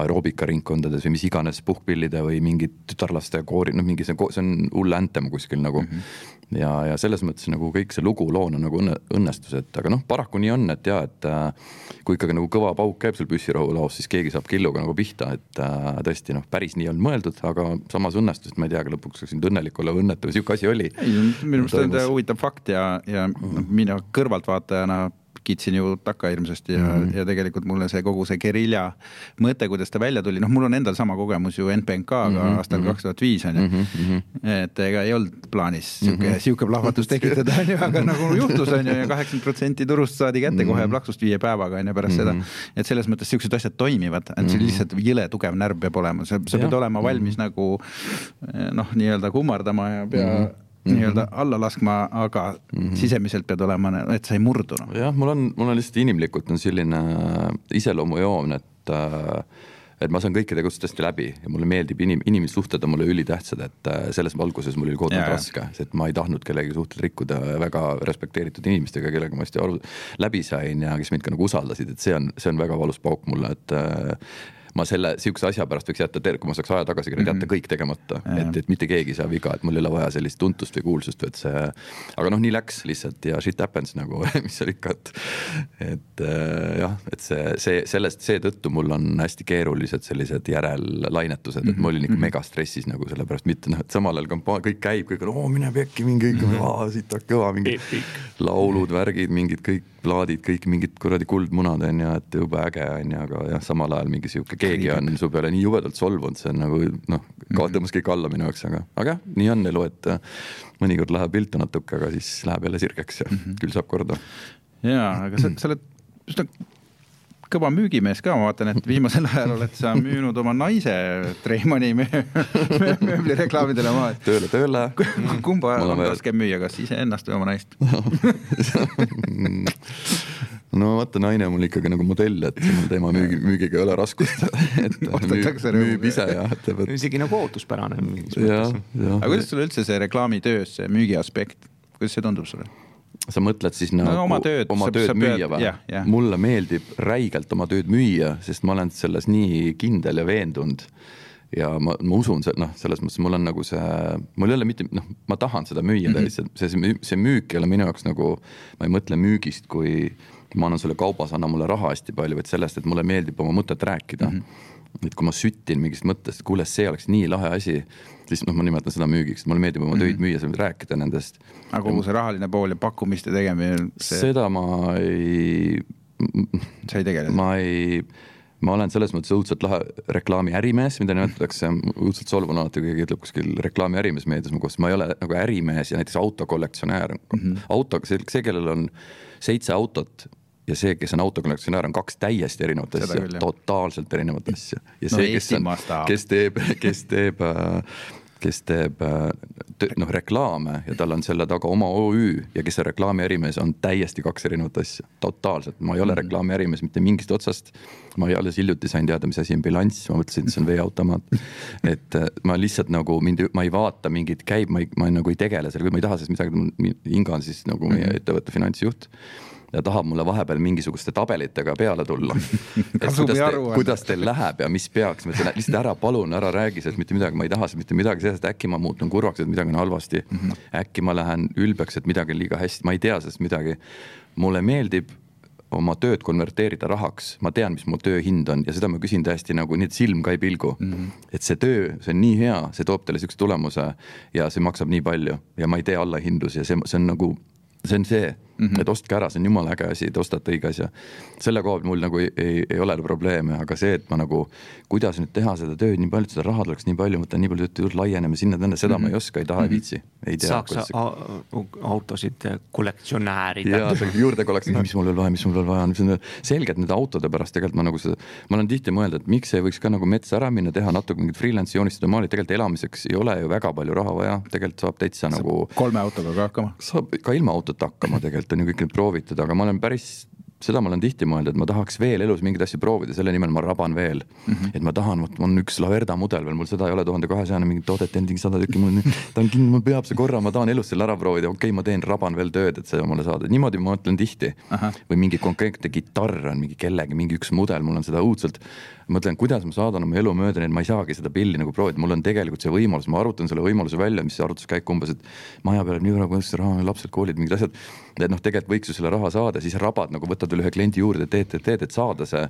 aeroobikaringkondades või mis iganes puhkpillide või mingid tütarlaste koori, noh, mingi see, see on hull anthem kuskil nagu mm. -hmm ja, ja selles mõttes nagu kõik see lugu loona nagu õnne, õnnestus, et aga noh, paraku nii on, et ja, et äh, kui ikkagi nagu kõva pauk käib seal püssirohu laos, siis keegi saab killuga nagu pihta, et äh, tõesti noh, päris nii ei olnud mõeldud, aga samas õnnestus, et ma ei tea, lõpuks oleks nüüd õnnelik olla või õnnetu või sihuke asi oli. ei, minu meelest on huvitav fakt ja, ja noh, mina kõrvaltvaatajana kitsin ju takka hirmsasti ja mm, -hmm. ja tegelikult mulle see kogu see gerilja mõte, kuidas ta välja tuli, noh, mul on endal sama kogemus ju NPNK-ga mm -hmm. aastal mhm. kaks tuhat viis on ju. Mhm, et ega ei olnud plaanis sihuke mm, <laughs> -hmm. sihuke plahvatus tekitada on ju, aga <laughs> nagu juhtus on ju ja kaheksakümmend protsenti turust saadi kätte mm -hmm. kohe mhm. plaksust viie päevaga on ju pärast mm -hmm. seda. et selles mõttes siuksed asjad toimivad, et see lihtsalt jõle tugev närv peab olema, sa, sa pead olema valmis mm -hmm. nagu noh, nii-öelda kummardama ja pea mm. -hmm Mm -hmm. nii-öelda alla laskma, aga mm -hmm. sisemiselt pead olema, et sa ei murdu no.. jah, mul on, mul on lihtsalt inimlikult on selline iseloomujoon, et äh, et ma saan kõikide kutsetest läbi ja mulle meeldib inim-, inimsuhted on mulle ülitähtsad, et äh, selles valguses mul oli kohutavalt raske, sest ma ei tahtnud kellegi suhted rikkuda väga respekteeritud inimestega, kellega ma hästi aru, läbi sain ja kes mind ka nagu usaldasid, et see on, see on väga valus pauk mulle, et äh, ma selle sihukese asja pärast võiks jätta, kui ma saaks aja tagasi mm -hmm., jätta kõik tegemata, et, et mitte keegi ei saa viga, et mul ei ole vaja sellist tuntust või kuulsust, et see. aga noh, nii läks lihtsalt ja shit happens nagu <laughs> mis seal ikka, et, et äh, jah, et see, see sellest, seetõttu mul on hästi keerulised sellised järellainetused, et ma olin ikka mm -hmm. megastressis nagu sellepärast, mitte noh, et samal ajal kampaania kõik käib, kõik on, oo mine pekki, mingi kõik on -hmm., siit on kõva, mingid laulud, värgid, mingid kõik plaadid, kõik mingid kuradi kuldmunad on ju, et jube äge on ju, aga jah, samal ajal mingi sihuke keegi on su peale nii jubedalt solvunud, see on nagu noh, tõmbas kõik alla minu jaoks, aga, aga jah, nii on elu, et äh, mõnikord läheb viltu natuke, aga siis läheb jälle sirgeks ja mm -hmm. küll saab korda. ja, aga sa, sa oled üsna kõva müügimees ka, ma vaatan, et viimasel ajal oled sa müünud oma naise Treimani mööblireklaamidele maha. tööle, tööle. kumba on raskem müüa, kas iseennast või oma naist <laughs> no vaata, naine on mul ikkagi nagu modell, et tema müügi, müügiga ei ole raskust. et müüb, müüb ise ja ütleb, et. isegi nagu ootuspärane mingis mõttes. aga kuidas sulle üldse see reklaamitöös, see müügi aspekt, kuidas see tundub sulle? Sa mõtled siis nagu no, oma tööd, oma tööd müüa või? mulle meeldib räigelt oma tööd müüa, sest ma olen selles nii kindel ja veendunud. ja ma, ma usun, noh, selles mõttes mul on nagu see, mul ei ole mitte, noh, ma tahan seda müüa mm -hmm. see, see, müük ei ole minu jaoks nagu, ma ei mõtle müügist kui ma annan sulle kaubas, anna mulle raha hästi palju, vaid sellest, et mulle meeldib oma mõtet rääkida mm. -hmm et kui ma sütin mingist mõttest, kuule, see oleks nii lahe asi, siis noh, ma nimetan seda müügiks, mulle meeldib oma töid mm -hmm. müüa, rääkida nendest. aga kogu see rahaline pool ja pakkumiste tegemine see...? seda ma ei. sa ei tegele? ma ei, ma olen selles mõttes õudselt lahe reklaamiärimees, mida nimetatakse, õudselt solvun alati, kui keegi ütleb kuskil reklaamiärimees meedias mu kohta, ma ei ole nagu ärimees ja näiteks autokollektsionäär mm. -hmm. auto, see, see, kellel on seitse autot ja see, kes on autokollektsionäär, on kaks täiesti erinevat Seda asja, totaalselt erinevat asja. ja see no,, kes on, kes teeb, kes teeb kes teeb noh, reklaame ja tal on selle taga oma OÜ ja kes on reklaami ärimees, on täiesti kaks erinevat asja, totaalselt, ma ei ole mm. reklaami ärimees mitte mingist otsast. ma alles hiljuti sain teada, mis asi on bilanss, ma mõtlesin, et see on veeautomaat. <laughs> et äh, ma lihtsalt nagu mind, ma ei vaata mingit käib, ma ei, ma nagu ei tegele sellega, ma ei taha sellest midagi, Inga on siis nagu meie mhm. ettevõtte finantsjuht ja tahab mulle vahepeal mingisuguste tabelitega peale tulla <laughs> et kuidas, te, kuidas teil läheb ja mis peaks, ma ütlen lihtsalt ära palun, ära räägi sellest mitte midagi, ma ei taha sellest mitte midagi, sellest äkki ma muutun kurvaks, et midagi on halvasti mm. -hmm. äkki ma lähen ülbeks, et midagi on liiga hästi, ma ei tea sellest midagi. mulle meeldib oma tööd konverteerida rahaks, ma tean, mis mu töö hind on ja seda ma küsin täiesti nagu nii, et silm ka ei pilgu mm. -hmm. et see töö, see on nii hea, see toob teile sihukese tulemuse ja see maksab nii palju ja ma ei tee allahindlusi ja see, see on nagu see on see mm, -hmm. et ostke ära, see on jumala äge asi, te ostate õige asja. selle koha pealt mul nagu ei, ei, ei ole probleeme, aga see, et ma nagu, kuidas nüüd teha seda tööd nii palju, seda raha tuleks nii palju, mõtlen nii palju, et laieneme sinna-tänna, seda mm -hmm. ma ei mhm. oska, ei taha mm, -hmm. ei viitsi. ei tea. saaks see... autosid kollektsionäärida. jaa, juurde kollektsioneerida, mis mul veel vaja, mis mul veel vaja on selgelt nende autode pärast tegelikult ma nagu seda, ma olen tihti mõelnud, et miks ei võiks ka nagu metsa ära minna, teha natuke mingit freelance'i joonistada maali, tegelikult elamiseks ei ole ju väga palju raha vaja, tegelikult saab täitsa saab nagu. kolme autoga ka hakkama. saab ka ilma autota hakkama tegelikult on ju kõik need proovitud, aga ma olen päris seda ma olen tihti mõelnud, et ma tahaks veel elus mingeid asju proovida, selle nimel ma raban veel mm. -hmm. et ma tahan, vot on üks Laverda mudel veel, mul seda ei ole, tuhande kahesajane mingit toodet teinud, sada tükki, mul on, ta on kindel, mul peab see korra, ma tahan elus selle ära proovida, okei okay,, ma teen, raban veel tööd, et see omale saada, niimoodi ma mõtlen tihti. või mingi konkreetne kitarr on mingi kellegi, mingi üks mudel, mul on seda õudselt mõtlen, kuidas ma saadan oma elu mööda, nii et ma ei saagi seda pilli nagu proovida, mul on tegelikult see võimalus, ma arutan selle võimaluse välja, mis see arvutuskäik umbes, et maja peal on nii kuidas see raha, lapsed, koolid, mingid asjad. et noh, tegelikult võiks ju selle raha saada, siis rabad nagu võtad veel ühe kliendi juurde, teed, teed, teed, et saada see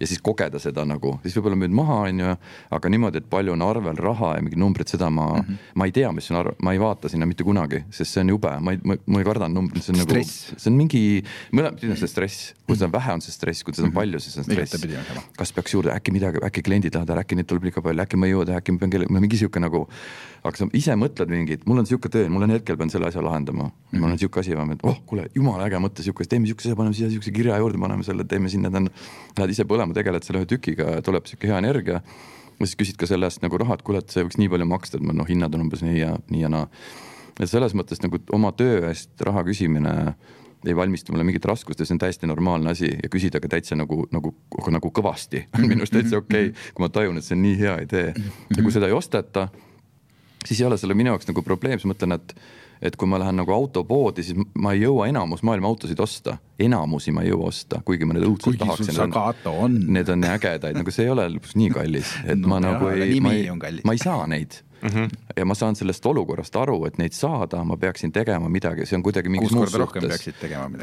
ja siis kogeda seda nagu, siis võib-olla müüd maha, on ju, aga niimoodi, et palju on arvel raha ja mingid numbrid, seda ma mm, -hmm. ma ei tea, mis on arvel, ma ei vaata sinna mitte kunagi, sest see on jube, ma ei, ma ei karda numbreid, see on nagu, see on mingi, mõlemat pidi on see stress, kui seda on vähe, on see stress, kui seda on mhm. palju, siis on stress. kas peaks juurde, äkki midagi, äkki kliendid lähevad ära, äkki neid tuleb liiga palju, äkki ma ei jõua teha, äkki ma pean kelle, mingi sihuke nagu. aga sa ise mõtled mingit, mul on sihuke töö, mul on hetkel pean selle asja lahendama mm. -hmm. mul on sihuke asi, et oh, kuule, jumala äge mõte, sihuke, teeme siukse asja, paneme siia siukse kirja juurde, paneme selle, teeme sinna, tähendab. Lähed ise põlema, tegeled selle ühe tükiga tuleb sihuke hea energia. ja siis küsid ka selle eest nagu raha, et kuule, et see võiks nii palju maksta, et noh, hinnad on umbes nii ja nii ja naa. et selles mõttes nagu oma töö eest raha küsimine ei valmista mulle mingit raskust ja see on täiesti normaalne asi ja küsida ka täitsa nagu, nagu, nagu kõvasti <laughs> on minu arust täitsa okei okay,, kui ma tajun, et see on nii hea idee. ja kui seda ei osteta, siis ei ole selle minu jaoks nagu probleem, siis mõtlen, et et kui ma lähen nagu autopoodi, siis ma ei jõua enamus maailma autosid osta, enamusi ma ei jõua osta, kuigi ma neid õudselt tahaks. on. Need on ägedaid, nagu see ei ole lõpuks nii kallis, et no, ma nagu ei, ma ei, ma ei saa neid mm. -hmm. ja ma saan sellest olukorrast aru, et neid saada, ma peaksin tegema midagi, see on kuidagi mingis muus suhtes.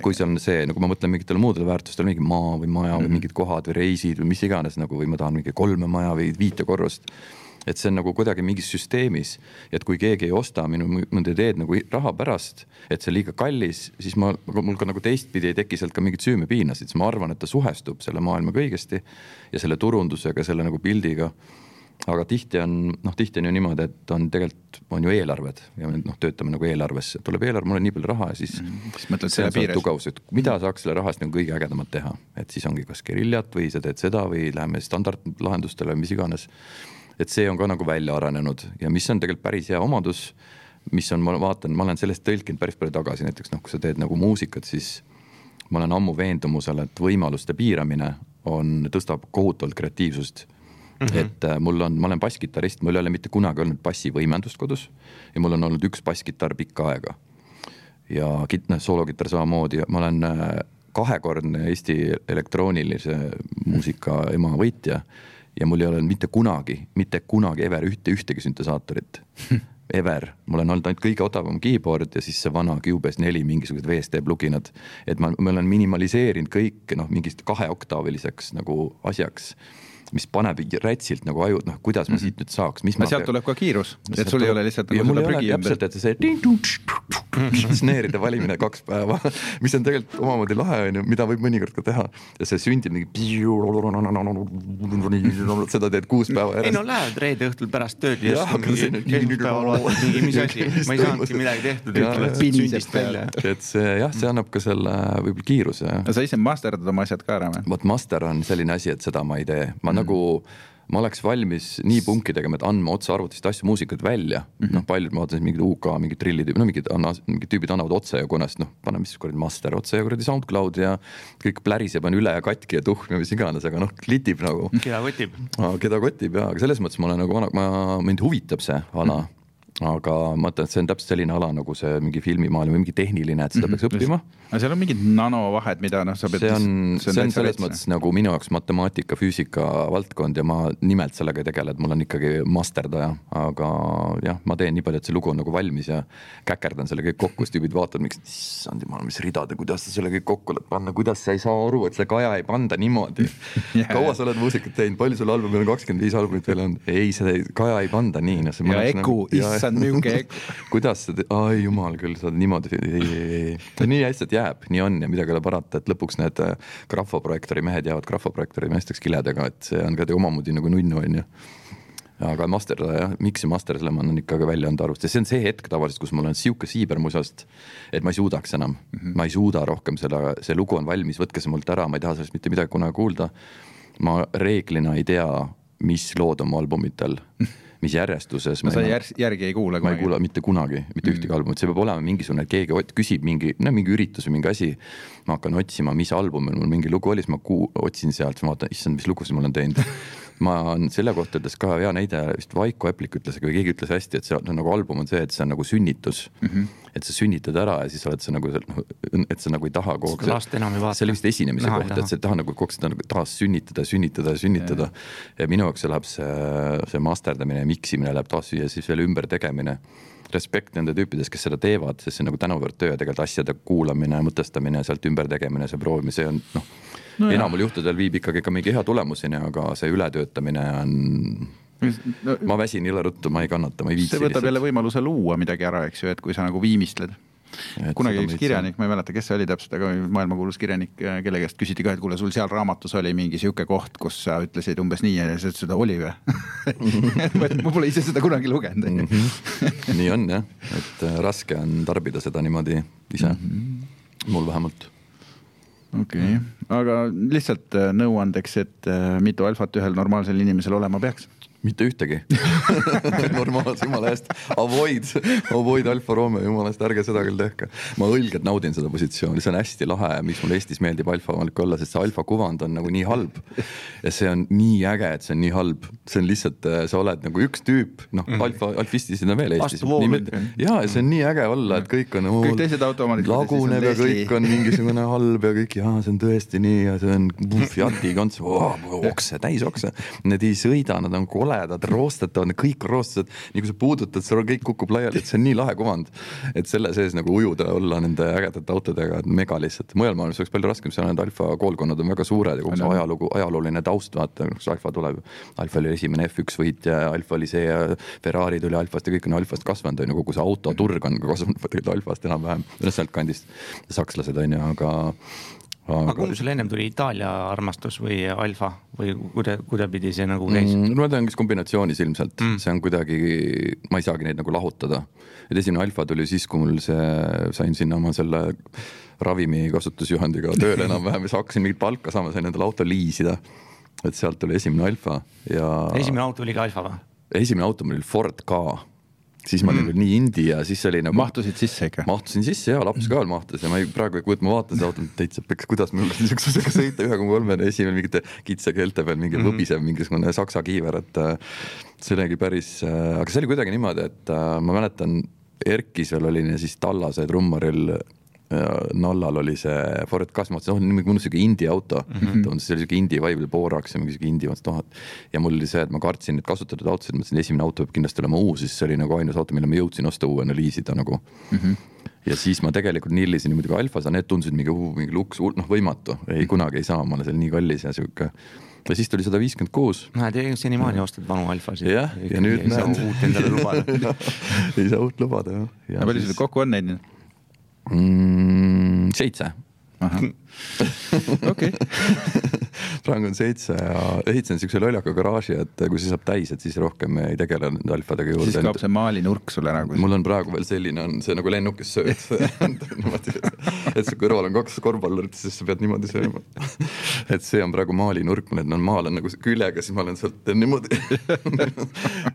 kui see on see, nagu ma mõtlen mingitele muudele väärtustele, mingi maa või maja mm -hmm. või mhm. mingid kohad või reisid või mis iganes nagu või ma tahan mingi kolme maja või viite korrust et see on nagu kuidagi mingis süsteemis, et kui keegi ei osta minu mõnda ideed nagu raha pärast, et see liiga kallis, siis ma, mul ka nagu teistpidi ei teki sealt ka mingit süümepiinasid, siis ma arvan, et ta suhestub selle maailmaga õigesti ja selle turundusega, selle nagu pildiga aga tihti on, noh, tihti on ju niimoodi, et on tegelikult on ju eelarved ja me noh, töötame nagu eelarves, tuleb eelarve, mul on nii palju raha ja siis mm,. siis mõtled selle piires. tugevus, et mida saaks selle raha eest nagu kõige ägedamat teha, et siis ongi kas geriljat või sa teed seda või läheme standardlahendustele või mis iganes. et see on ka nagu välja arenenud ja mis on tegelikult päris hea omadus, mis on, ma vaatan, ma olen sellest tõlkinud päris palju tagasi, näiteks noh, kui sa teed nagu muusikat, siis ma olen ammu veendumusel, et võimaluste piiramine on, tõstab kohutavalt kreatiivsust Mm -hmm. et äh, mul on, ma olen basskitarrist, mul ei ole mitte kunagi olnud bassivõimendust kodus ja mul on olnud üks basskitarr pikka aega. ja kit-, noh, soolokitarr samamoodi, ma olen äh, kahekordne Eesti elektroonilise muusika ema võitja ja mul ei ole mitte kunagi, mitte kunagi ever ühte, ühtegi süntesaatorit <laughs> ever, mul on olnud ainult kõige odavam keyboard ja siis see vana Cubase neli mingisugused VST pluginad. et ma, ma olen minimaliseerinud kõik noh, mingist kaheoktaaviliseks nagu asjaks mis paneb rätsilt nagu aju, noh, kuidas ma mhm. siit nüüd saaks, mis no, ma. sealt tuleb ka kiirus, et sul ei ole lihtsalt nagu seda prügi ümber. täpselt, et see snare'ide valimine kaks päeva, <laughs> mis on tegelikult omamoodi lahe, on ju, mida võib mõnikord ka teha. ja see sündib mingi. <laughs> seda teed kuus päeva järjest. ei no lähed reede õhtul pärast tööd ja siis mingi, mis asi, ma ei saanudki midagi tehtud, ütled sündist välja. et see jah, see annab ka selle võib-olla kiiruse. sa ise masterdad oma asjad ka ära või? vot master on selline asi, et seda ma ei tee, ma mm. Nagu ma oleks valmis nii punki tegema, et andma otse arvutist asju, muusikat välja mm -hmm.. noh, paljud, ma vaatasin mingid UK mingid trillitüübid, no mingid, mingid tüübid annavad otse ja konest, noh, pane mis kuradi master otse ja kuradi SoundCloud ja kõik pläriseb, on üle ja katki ja tuhm ja mis iganes, aga noh, klitib nagu. keda kotib. keda kotib ja, aga selles mõttes ma olen nagu, ma, mind huvitab see ala mm. -hmm aga ma mõtlen, et see on täpselt selline ala nagu see mingi filmimaailm või mingi tehniline, et seda mm -hmm. peaks õppima. aga seal on mingid nanovahed, mida noh, sa pead. see on, see on, see on selles mõttes nagu minu jaoks matemaatika, füüsika valdkond ja ma nimelt sellega ei tegele, et mul on ikkagi masterdaja, aga jah, ma teen nii palju, et see lugu on nagu valmis ja käkerdan selle kõik kokku, siis tüübid vaatavad, miks, issand jumal, mis ridade, kuidas sa selle kõik kokku oled panna, kuidas sa ei saa aru, et see kaja ei panda niimoodi <laughs> yeah.. kaua sa oled muusikat teinud, palju sul albumil on, kakskümmend viis albumit veel on? ei, see kaja ei panda nii, noh. ja Eku nagu,, issand issand, niisugune <laughs> kuidas sa, ai jumal küll, sa oled niimoodi, ei, ei, ei, nii lihtsalt jääb, nii on ja midagi ei ole parata, et lõpuks need äh, grafoprojektori mehed jäävad grafoprojektori meesteks kiledega, et see on ka omamoodi nagu nunnu, on ju aga master jah, miks see master, selle ma annan ikkagi välja anda arvust ja see on see hetk tavaliselt, kus mul on sihuke siiber musast, et ma ei suudaks enam. Mm, -hmm. ma ei suuda rohkem selle, see lugu on valmis, võtke see mult ära, ma ei taha sellest mitte midagi kunagi kuulda. ma reeglina ei tea, mis lood on mu albumitel <laughs> mis järjestuses. no sa järg, järgi ei kuula kunagi? ma ei kuula mitte kunagi, mitte mm. ühtegi albumit, see peab olema mingisugune, keegi küsib mingi, no mingi üritus või mingi asi. ma hakkan otsima, mis albumil mul mingi lugu oli, siis ma kuu-, otsin sealt, siis ma vaatan, issand, mis lugusid ma olen teinud <laughs> ma selle kohta ütles ka hea näide, vist Vaiko Eplik ütles, või keegi ütles hästi, et see on nagu album on see, et see on nagu sünnitus mm. -hmm. et sa sünnitad ära ja siis oled sa nagu, noh, et sa nagu ei taha kogu aeg. last enam ei vaata. see oli vist esinemise Naha, koht, et sa ei taha nagu kogu aeg seda nagu taas sünnitada, sünnitada, sünnitada. ja minu jaoks läheb see, see masterdamine ja miksimine läheb taas ja siis veel ümbertegemine respekt nende tüüpides, kes seda teevad, sest see on nagu tänuväärt töö ja tegelikult asjade kuulamine, mõtestamine, sealt ümbertegemine, see proovimine, see on noh no. enamal juhtudel viib ikkagi ka mingi hea tulemuseni, aga see ületöötamine on no, ma väsin jõle ruttu, ma ei kannata, ma ei viitsi. see võtab lihtsalt. jälle võimaluse luua midagi ära, eks ju, et kui sa nagu viimistled. Kunagi üks kirjanik, ma ei mäleta, kes see oli täpselt, aga maailmakuulus kirjanik, kelle käest küsiti ka, et kuule, sul seal raamatus oli mingi sihuke koht, kus sa ütlesid umbes nii ja sa ütlesid, seda oli või <laughs> ma pole ise seda kunagi lugenud mm. -hmm. nii on jah, et äh, raske on tarbida seda niimoodi ise mm, -hmm. mul vähemalt okei okay., aga lihtsalt äh, nõuandeks, et äh, mitu alfat ühel normaalsel inimesel olema peaks? Mitte ühtegi <laughs> normaalse jumala eest, avoid, avoid Alfa Romeo, jumala eest, ärge seda küll tehke. ma õilgelt naudin seda positsiooni, see on hästi lahe miks mulle Eestis meeldib Alfa omanik olla, sest see Alfa kuvand on nagu nii halb. ja see on nii äge, et see on nii halb, see on lihtsalt, äh, sa oled nagu üks tüüp, noh mm., Alfa, alfistisid on veel Eestis. ja, ja see on nii äge olla, et kõik on. kõik teised autoomanikid. laguneb ja kõik on mingisugune halb ja kõik, jaa, see on tõesti nii ja see on Fiati konts oh,, okse, täis okse. Need ei sõida, nad on koledad koledad, roostetavad, kõik roostused, nii kui sa puudutad, sul kõik kukub laiali, et see on nii lahe kuvand. et selle sees nagu ujuda, olla nende ägedate autodega, mega lihtsalt, mujal maailmas oleks palju raskem, seal need alfa koolkonnad on väga suured ja kogu see ajalugu, ajalooline taust, vaata, kus alfa tuleb. alfa oli esimene F1 võitja, alfa oli see ja Ferrari tuli alfast ja kõik on alfast kasvanud, on ju, kogu see autoturg on kasvanud tegelikult <laughs> alfast enam-vähem, noh sealtkandist, sakslased on ju, aga aga kumb sul ennem tuli, Itaalia armastus või Alfa või kuida-, kuidapidi see nagu käis mm,? no ta on kas kombinatsioonis ilmselt mm., see on kuidagi, ma ei saagi neid nagu lahutada. et esimene Alfa tuli siis, kui mul see, sain sinna oma selle ravimi kasutusjuhendiga tööle enam-vähem ja siis hakkasin mingit palka saama, sain endale auto liisida. et sealt tuli esimene Alfa ja. esimene auto oli ka Alfa või? esimene auto mul oli Ford Ka siis ma olin veel mm. nii indie ja siis oli nagu. mahtusid sisse ikka? mahtusin sisse ja laps ka veel mahtus ja ma ei, praegu ei kujuta, ma vaatan seda autot täitsa peks, kuidas mul niisuguse asjaga sõita ühe koma kolmene esimene mingite kitsa keelte peal mingi mm võbisev mingisugune saksa kiiver, et äh, see oligi päris äh,, aga see oli kuidagi niimoodi, et äh, ma mäletan, Erkisel oli siis Tallase trummaril Nallal oli see Ford Ka, siis ma mõtlesin, oh, mõnus sihuke indie auto mm. -hmm. ta on siis sihuke indie vibe'il Borax ja mingi sihuke indie, mõtlesin, oh, et ja mul oli see, et ma kartsin neid kasutatud autosid, mõtlesin, esimene auto peab kindlasti olema uus, siis see oli nagu ainus auto, mille ma jõudsin osta uuena liisida nagu mm. -hmm ja siis ma tegelikult nillisin niimoodi ka Alfas, aga need tundusid mingi, mingi luks, noh võimatu, ei kunagi ei saa, ma olen seal nii kallis ja sihuke ja siis tuli sada viiskümmend kuus. näed, senimaani ostad vanu alfasid. jah, ja nüüd näed. uut endale lubada <laughs> ei saa uut lubada jah. ja palju sul kokku on neid? Mm,? seitse. <laughs> okei. <laughs> praegu on seitse ja ehitasin siukse lollaka garaaži, et kui see saab täis, et siis rohkem ei tegele nende alfadega juurde. siis kaob see maalinurk sul ära. mul on praegu veel selline, on see nagu lennuk, kes sööd <laughs> niimoodi, et su kõrval on kaks korvpallurit, siis sa pead niimoodi sööma. et see on praegu maalinurk, mul on maal on nagu küljega, siis ma olen sealt niimoodi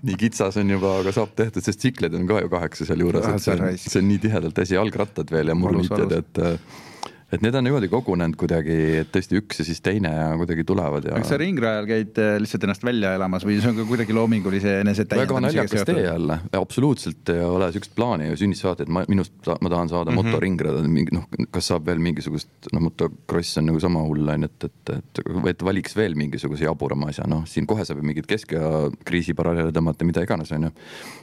nii kitsas on juba, aga saab tehtud, sest tsikleid on ka ju kaheksa sealjuures, et see on, see on nii tihedalt asi, jalgrattad veel ja muruniitjad, et et need on niimoodi kogunenud kuidagi, et tõesti üks ja siis teine ja kuidagi tulevad ja. kas sa ringrajal käid äh, lihtsalt ennast välja elamas või see on ka kuidagi loomingulise enesetäiendamisega väga naljakas tee jälle, absoluutselt ei ole sihukest plaani ju sünnist saati, et ma, minust ma tahan saada mm -hmm. motoringrada, mingi noh, kas saab veel mingisugust, noh, motocross on nagu sama hull on ju, et, et, et, et valiks veel mingisuguse jaburama asja, noh, siin kohe saab ju mingit keskea kriisi paralleele tõmmata, mida iganes, on ju.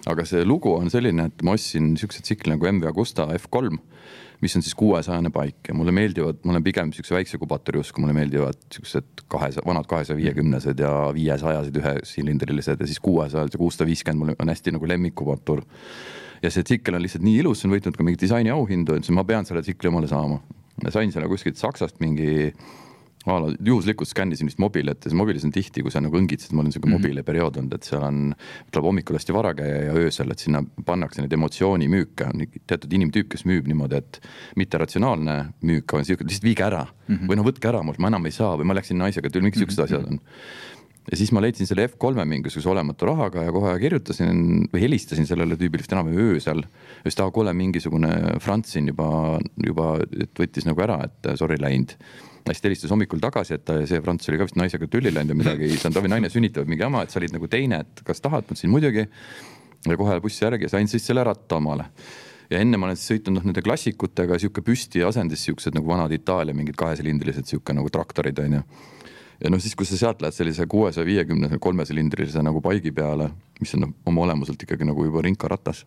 aga see lugu on selline, et ma ostsin sihukese tsikli nagu MV Agusta F3 mis on siis kuuesajane paik ja mulle meeldivad, ma olen pigem siukse väikse kubatori usku, mulle meeldivad siuksed kahesaja, vanad kahesaja viiekümnesed ja viiesajased ühesilindrilised ja siis kuuesajad ja kuussada viiskümmend mul on hästi nagu lemmikkubatur. ja see tsikkel on lihtsalt nii ilus, see on võitnud ka mingeid disainiauhindu, et ma pean selle tsikli omale saama. sain selle kuskilt Saksast mingi juhuslikult skännisin vist mobiilet ja see mobiilis on tihti, kui sa nagu õngitsed, mul on sihuke mm -hmm. mobiile periood olnud, et seal on, tuleb hommikul hästi vara käia ja öösel, et sinna pannakse neid emotsioonimüüke, on teatud inimtüüp, kes müüb niimoodi, et mitte ratsionaalne müük, vaid sihuke, lihtsalt viige ära mm -hmm. või noh, võtke ära, ma enam ei saa või ma läksin naisega tööle, mingid siuksed asjad on ja siis ma leidsin selle F3-e mingisuguse olematu rahaga ja kohe kirjutasin või helistasin sellele tüübile vist enam öösel. ja siis ta, kuule, mingisugune Franz siin juba, juba võttis nagu ära, et sorry läinud hästi helistas hommikul tagasi, et see Franz oli ka vist naisega tülli läinud ja midagi, siis on ta või naine sünnitavad mingi jama, et sa olid nagu teine, et kas tahad, ma ütlesin muidugi. ja kohe bussi järgi sain siis selle ratta omale ja enne ma olen siis sõitnud noh, nende klassikutega sihuke püsti asendis siuksed nagu vanad Itaalia mingid kahesilindrilised sihuke nagu traktorid onju. ja noh, siis kui sa sealt lähed sellise kuuesaja viiekümne kolmesilindrilise nagu paigi peale, mis on noh, oma olemuselt ikkagi nagu juba ringkaratas.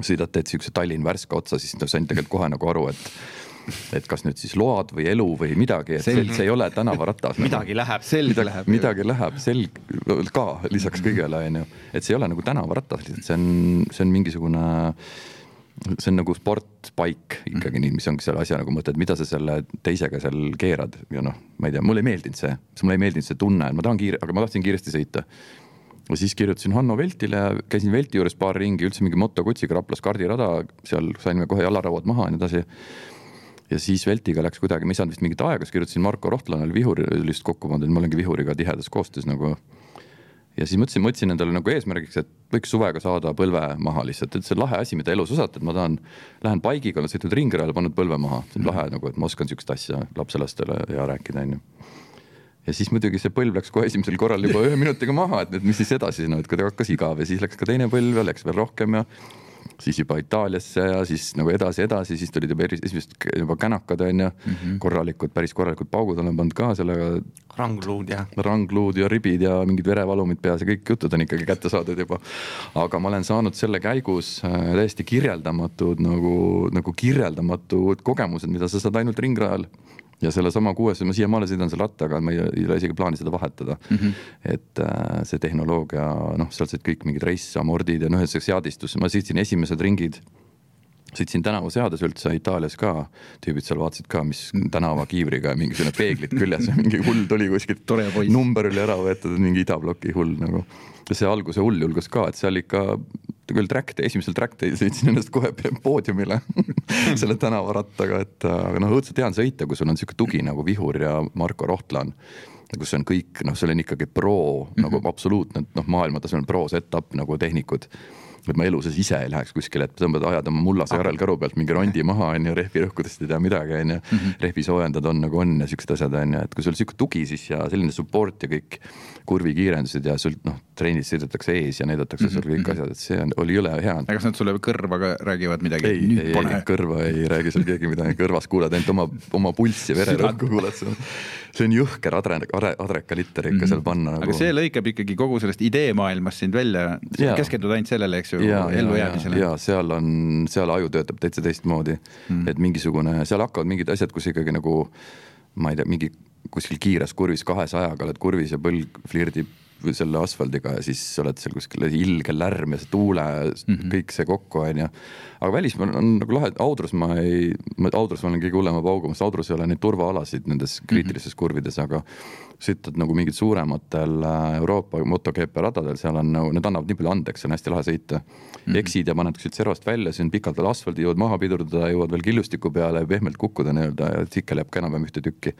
sõidad, teed siukse Tallinn-Värska otsa, siis sain tegelikult kohe nagu aru, et et kas nüüd siis load või elu või midagi, et selg. see ei ole tänavaratas midagi läheb, selg midagi, läheb. midagi läheb, selg ka lisaks kõigele, on ju. et see ei ole nagu tänavaratas, lihtsalt see on, see on mingisugune see on nagu sportpaik ikkagi nii, mis ongi selle asja nagu mõte, et mida sa selle teisega seal keerad ja noh, ma ei tea, mulle ei meeldinud see, mulle ei meeldinud see tunne, et ma tahan kiire, aga ma tahtsin kiiresti sõita. ja siis kirjutasin Hanno Veltile, käisin Velti juures paar ringi, üldse mingi motokutsiga Raplas kardirada, seal saime kohe jalarauad maha ja nii edasi ja siis Veltiga läks kuidagi, ma ei saanud vist mingit aega, siis kirjutasin Marko Rohtlanale, vihuri oli just kokku pandud, ma olengi vihuriga tihedas koostöös nagu. ja siis mõtlesin, mõtlesin endale nagu eesmärgiks, et võiks suvega saada põlve maha lihtsalt, et see on lahe asi, mida elus osata, et ma tahan, lähen bike'iga, olen sõitnud ringrajal, pannud põlve maha, see on lahe nagu, et ma oskan sihukest asja lapselastele ja rääkida, onju ja siis muidugi see põlv läks kohe esimesel korral juba ühe minutiga maha, et, et mis siis edasi, no et kuidagi hakkas igav ja siis läks ka teine põlv ja läks veel rohkem ja siis juba Itaaliasse ja siis nagu edasi-edasi, siis tulid juba esimesed juba känakad onju mm -hmm., korralikud, päris korralikud paugud olen pannud ka sellega. rangluud ja. rangluud ja ribid ja mingid verevalumid peas ja kõik jutud on ikkagi kätte saadud juba. aga ma olen saanud selle käigus äh, täiesti kirjeldamatud nagu, nagu kirjeldamatud kogemused, mida sa saad ainult ringrajal ja sellesama kuues, ma siiamaale sõidan selle rattaga, ma ei, ei ole isegi plaani seda vahetada mm. -hmm. et äh, see tehnoloogia, noh, sealt said kõik mingid raceamordid ja noh, see seadistus, ma sõitsin esimesed ringid sõitsin tänavaseades üldse Itaalias ka, tüübid seal vaatasid ka, mis tänavakiivriga ja mingisugune peeglid küljes ja mingi hull tuli kuskilt. number oli ära võetud, mingi idabloki hull nagu. ja see alguse hull julgus ka, et seal ikka küll track esimesel track day'l sõitsin ennast kohe poodiumile <laughs> selle tänavarattaga, et aga noh, õudselt hea on sõita, kui sul on sihuke tugi nagu Vihur ja Marko Rohtlan kus see on kõik, noh, see on ikkagi pro mm -hmm. nagu absoluutne, noh, maailmatasemel pro setup nagu tehnikud et ma elu sees ise ei läheks kuskile, et tõmbad, ajad oma mullase järelkäru pealt mingi rondi maha, onju, rehvi rõhkudest ei tea midagi, onju. Mhm. rehvi soojendad on nagu on ja siuksed asjad, onju, et kui sul sihuke tugi siis ja selline support ja kõik kurvikiirendused ja sul noh, trennis sõidetakse ees ja näidatakse mm -hmm. sul kõik mhm. asjad, et see on, oli jõle hea. aga kas nad sulle kõrva ka räägivad midagi? ei, ei, ei, kõrva ei räägi sul keegi midagi, kõrvas kuuled ainult oma, oma pulssi, vererõhku kuuled seal. see on jõhker adre, adre, adrekalitter ikka mm -hmm. seal panna nagu. aga see lõikab ikkagi kogu sellest ideemaailmast sind välja, keskendud ainult sellele, eks ju, ellujäämisele. ja seal on, seal aju töötab täitsa teistmoodi mm, -hmm. et mingisugune, seal hakkavad mingid asjad, kus ikkagi nagu ma ei tea, mingi kuskil kiires kurvis kahesajaga oled kurvis ja põlg flirdib selle asfaldiga ja siis oled seal kuskil ilge lärm ja see tuule mm, -hmm. kõik see kokku onju. aga välismaal on, nagu lahe, Audrus ma ei, Audrus ma olen kõige hullema pauguga, sest Audrus ei ole neid turvaalasid nendes mhm. kriitilistes mm -hmm. kurvides, aga sõitad nagu mingid suurematel äh, Euroopa MotoGP radadel, seal on nagu, need annavad nii palju andeks, see on hästi lahe sõita mm. -hmm. eksid ja paned kuskilt servast välja, siis on pikalt veel asfaldi, jõuad maha pidurdada, jõuad veel killustiku peale ja pehmelt kukkuda nii-öelda ja tsikkel jääb ka enam-vähem ühte tükki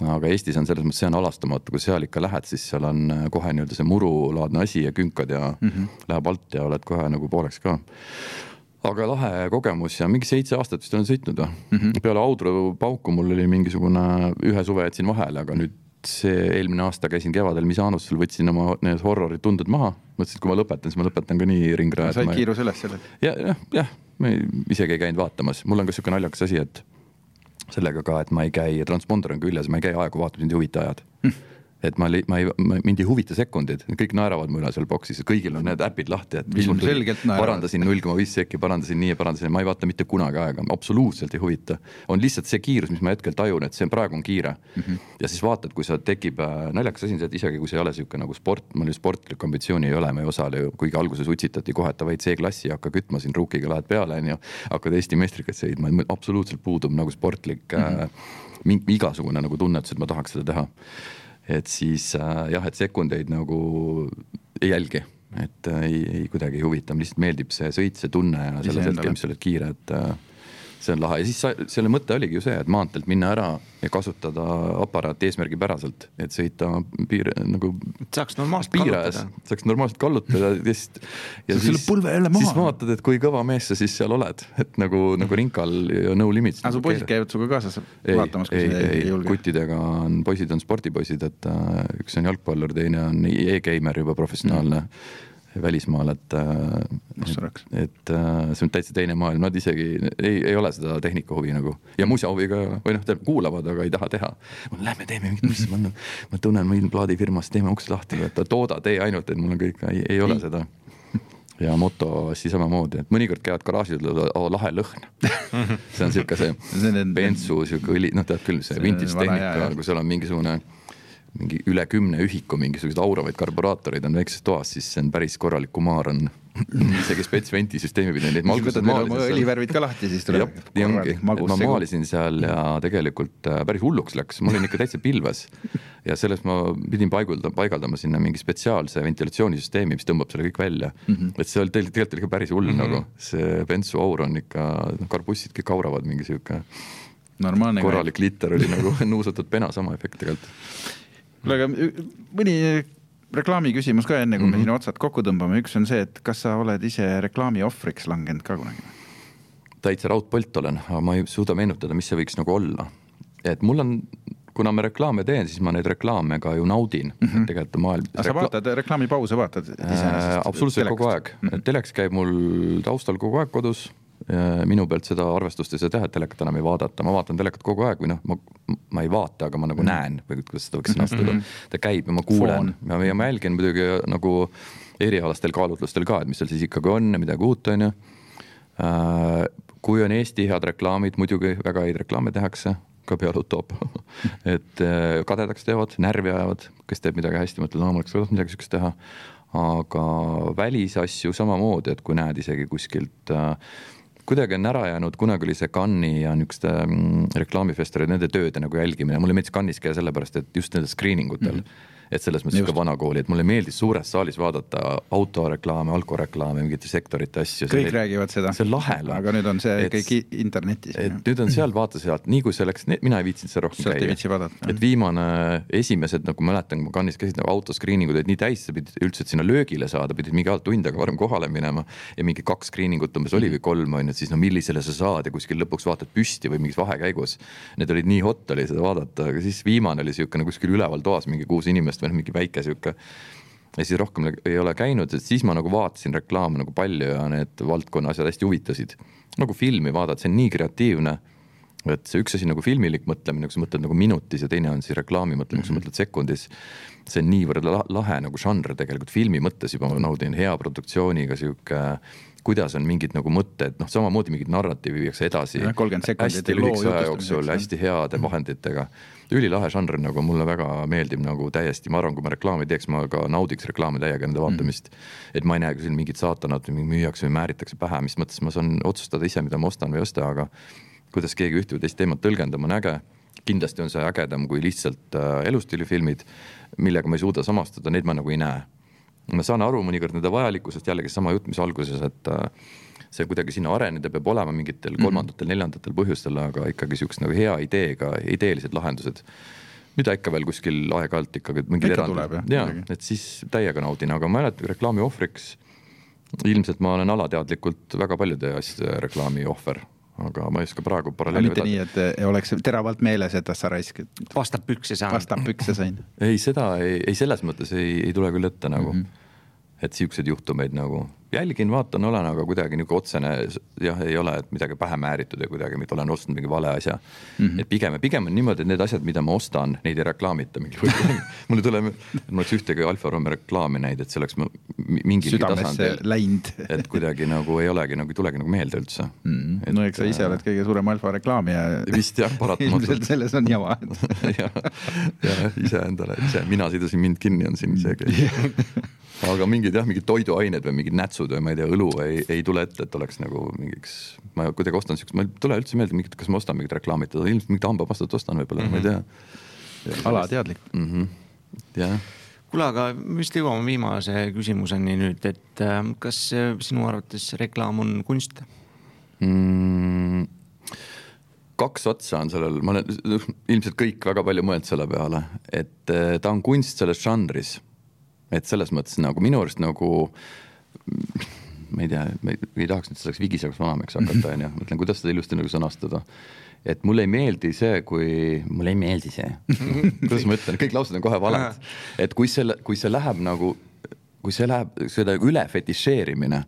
aga Eestis on selles mõttes, see on halastamatu, kui seal ikka lähed, siis seal on äh, kohe nii-öelda see murulaadne asi ja künkad ja mm -hmm. läheb alt ja oled kohe nagu pooleks ka. aga lahe kogemus ja mingi seitse aastat vist olen sõitnud või mm -hmm. peale Audru pauku mul oli mingisugune, ühe suve jätsin vahele, aga nüüd see eelmine aasta käisin kevadel Misanusel, võtsin oma need horrori tunded maha, mõtlesin, et kui ma lõpetan, siis ma lõpetan ka nii ringrajal. said kiiruse üles sellel? ja, jah, jah, ma isegi ei käinud vaatamas, mul on ka sihuke naljakas asi, et sellega ka, et ma ei käi, transponder on küljes, ma ei käi aegu vaatamas, mind ei huvita ajad. Hm et ma, ma ei, mind ei huvita sekundid, kõik naeravad mu üle seal boksis kõigil on need äpid lahti, et. parandasin null koma viis sekki, parandasin nii ja parandasin, ma ei vaata mitte kunagi aega, absoluutselt ei huvita. on lihtsalt see kiirus, mis ma hetkel tajun, et see praegu on kiire mm. -hmm. ja siis vaatad, kui sa tekib äh,, naljakas asi on see, et isegi kui see ei ole sihuke nagu sport, mul ju sportlikku ambitsiooni ei ole, ma ei osale ju, kuigi alguses utsitati kohe, et davai C-klassi hakka kütma siin ruukiga lähed peale, onju. hakkad Eesti meistrikat sõitma, absoluutselt puudub nagu sportlik mm -hmm. äh, mingi igasugune nagu tunnetus, et ma tahaks seda teha et siis äh, jah, et sekundeid nagu ei jälgi, et äh, ei, ei kuidagi ei huvita, lihtsalt meeldib see sõit, see tunne ja selles hetkel, mis sa oled kiire, et äh, see on lahe ja siis sa, selle mõte oligi ju see, et maanteelt minna ära ja kasutada aparaati eesmärgipäraselt, et sõita piir nagu. saaks normaalselt kallutada. saaks normaalselt kallutada ja siis. ja siis, siis vaatad, et kui kõva mees sa siis seal oled, et nagu, nagu rinkal ja no limits. aga su poisid käivad sinuga kaasas vaatamas, kui sa ei, ei julge? kuttidega on, poisid on spordipoisid, et uh, üks on jalgpallur, teine on e-geimer juba professionaalne mm välismaal, et. et, et äh, see on täitsa teine maailm, nad isegi ei, ei ole seda tehnika huvi nagu ja muusea huvi ka või noh, kuulavad, aga ei taha teha. Lähme teeme mingit asja, ma, ma tunnen, ma olin plaadifirmas, teeme uks lahti, et tooda, tee ainult, et mul on kõik, ei, ei ole seda ja moto asju samamoodi, et mõnikord käivad garaažis, ütlevad lahe lõhn. <laughs> see on sihuke see bensu sihuke õli, noh, tead küll, see vintage tehnika, kui seal on mingisugune mingi üle kümne ühiku mingisuguseid auravaid karburaatoreid on väikses toas, siis see on päris korralik kumaar on <clears throat> isegi spets venti süsteemi pidi. oma õlivärvid ka lahti, siis tuleb. nii ongi, et ma maalisin seal ja tegelikult äh, päris hulluks läks, ma olin ikka täitsa pilves. ja sellest ma pidin paigaldama, paigaldama sinna mingi spetsiaalse ventilatsioonisüsteemi, mis tõmbab selle kõik välja mm. -hmm. et see oli tegelikult oli ikka päris hull mm -hmm. nagu, see bensu aur on ikka, noh karbussid kõik auravad mingi sihuke. korralik liter oli nagu <laughs> nuusatud pena, sama efekt tegelikult kuule, aga mõni reklaami küsimus ka enne, kui mm -hmm. me siin otsad kokku tõmbame, üks on see, et kas sa oled ise reklaami ohvriks langenud ka kunagi? täitsa raudpolt olen, aga ma ei suuda meenutada, mis see võiks nagu olla. et mul on kuna ma reklaame teen, siis ma neid reklaame ka ju naudin mm. -hmm. tegelikult maailm. aga sa vaatad reklaamipause, vaatad iseenesest äh,? absoluutselt kogu aeg mm, -hmm. teleks käib mul taustal kogu aeg kodus. Minu pealt seda arvestust ei saa teha, et telekat enam ei vaadata, ma vaatan telekat kogu aeg või noh, ma, ma ei vaata, aga ma nagu -hmm. näen või kuidas seda võiks sõnastada. -hmm. ta käib ja ma kuulen ja, ja ma jälgin muidugi nagu erialastel kaalutlustel ka, et mis seal siis ikkagi on ja midagi uut, on ju äh, kui on Eesti head reklaamid, muidugi väga häid reklaame tehakse, ka peale top <laughs> et äh, kadedaks teevad, närvi ajavad, kes teeb midagi hästi, mõtled, no ma oleks tahtnud midagi sihukest teha. aga välisasju samamoodi, et kui näed isegi kuskilt äh, kuidagi on ära jäänud, kunagi oli see Cannes'i ja niisuguste mm, reklaamifestivalide, nende tööde nagu jälgimine, mulle meeldis Cannes'is käia sellepärast, et just nendel screening utel mm. -hmm et selles mõttes sihuke vanakooli, et mulle meeldis suures saalis vaadata autoreklaame, alkoreklaame, mingite sektorite asju. kõik see, räägivad seda. see on lahe. aga nüüd on see et, kõik internetis. et nüüd on seal, vaata sealt, nii kui see läks, mina ei viitsinud seal rohkem käia. et viimane, esimesed, nagu mäletan, kui ma Cannes'is käisin, nagu auto screening ud olid nii täis, sa pidid üldse, et sinna löögile saada, pidid mingi tund aega varem kohale minema. ja mingi kaks screening ut umbes oli või kolm on ju, et siis no millisele sa saad ja kuskil lõpuks vaatad püsti või mingis vahekäigus. Need olid nii hot oli seda vaadata, aga siis viimane oli siukene kuskil üleval toas mingi kuus inimest või noh, mingi väike sihuke ja siis rohkem ei ole käinud, et siis ma nagu vaatasin reklaame nagu palju ja need valdkonna asjad hästi huvitasid. nagu filmi vaadata, see on nii kreatiivne, et see üks asi nagu filmilik mõtlemine, kui sa mõtled nagu minutis ja teine on siis reklaami mõtlemine, kui sa mhm. mõtled sekundis. see on niivõrd lahe nagu žanr tegelikult filmi mõttes juba ma naudin, hea produktsiooniga sihuke kuidas on mingid nagu mõtted, noh, samamoodi mingit narratiivi viiakse edasi. hästi lühikese aja jooksul, hästi heade mhm. vahenditega. Ülilahe žanr nagu mulle väga meeldib nagu täiesti, ma arvan, kui ma reklaami teeks, ma ka naudiks reklaami täiega nende vaatamist. Mm. et ma ei näe küll mingit saatanat või müüakse või määritakse pähe, mis mõttes ma saan otsustada ise, mida ma ostan või ei osta, aga kuidas keegi ühte või teist teemat tõlgendab, on äge. Kindlasti on see ägedam kui lihtsalt äh, elustiilifilmid, millega ma ei suuda samastada, neid ma nagu ei näe. Ma saan aru mõnikord nende vajalikkusest, jällegi sama jutt, mis alguses, et äh, see kuidagi sinna areneda peab olema mingitel mhm. kolmandatel mm -hmm., neljandatel põhjustel, aga ikkagi siuksed nagu hea ideega, ideelised lahendused. mida ikka veel kuskil aeg-ajalt ikkagi mingid erandid, ja et siis täiega naudin, aga ma mäletan reklaami ohvriks. ilmselt ma olen alateadlikult väga paljude asjade reklaami ohver aga ma ei oska praegu paralleeli mitte nii, et eh, oleks teravalt meeles, et ah sa raisk. vastab pükse saanud. vastab pükse sain <laughs> ei, seda ei, ei selles mõttes ei, ei tule küll ette nagu mm. -hmm et siukseid juhtumeid nagu jälgin, vaatan, olen, aga kuidagi nihuke otsene jah, ei ole, et midagi pähe määritud ja kuidagi olen ostnud mingi vale asja mm. -hmm. et pigem, pigem on niimoodi, et need asjad, mida ma ostan, neid ei reklaamita mingi <laughs> <laughs> mul ei tule, et ma oleks ühtegi Alfa Romeo reklaami näinud, et see oleks mingil tasandil läinud <laughs> et kuidagi nagu ei olegi nagu ei tulegi nagu meelde üldse mm. -hmm. no eks sa ise oled kõige suurem Alfa reklaamija. vist jah, paratamatult ilmselt selles on jama ja, ja iseendale, ise, mina sidusin mind kinni, on siin isegi aga mingid jah, mingid toiduained või mingid nätsud või ma ei tea, õlu ei, ei tule ette, et oleks nagu mingiks, ma kuidagi ostan siukest, ma ei tule üldse meelde mingit, kas ma ostan mingit reklaamitud, ilmselt mingit hambapastat ostan võib-olla mm, -hmm. ma ei tea. Mhm. alateadlik mm. -hmm. jah kuule, aga vist jõuame viimase küsimuseni nüüd, et äh, kas äh, sinu arvates reklaam on kunst mm,? kaks otsa on sellel, ma olen ilmselt kõik väga palju mõelnud selle peale, et äh, ta on kunst selles žanris et selles mõttes nagu minu arust nagu ma ei tea, ma ei, tahaks nüüd selleks vigisevaks vanameheks hakata, <laughs> onju, mõtlen, kuidas seda ilusti nagu sõnastada. et mulle ei meeldi see, kui, mulle ei meeldi see <laughs> kuidas ma ütlen, kõik laused on kohe valed. et kui selle, kui see läheb nagu, kui see läheb, seda üle fetišeerimine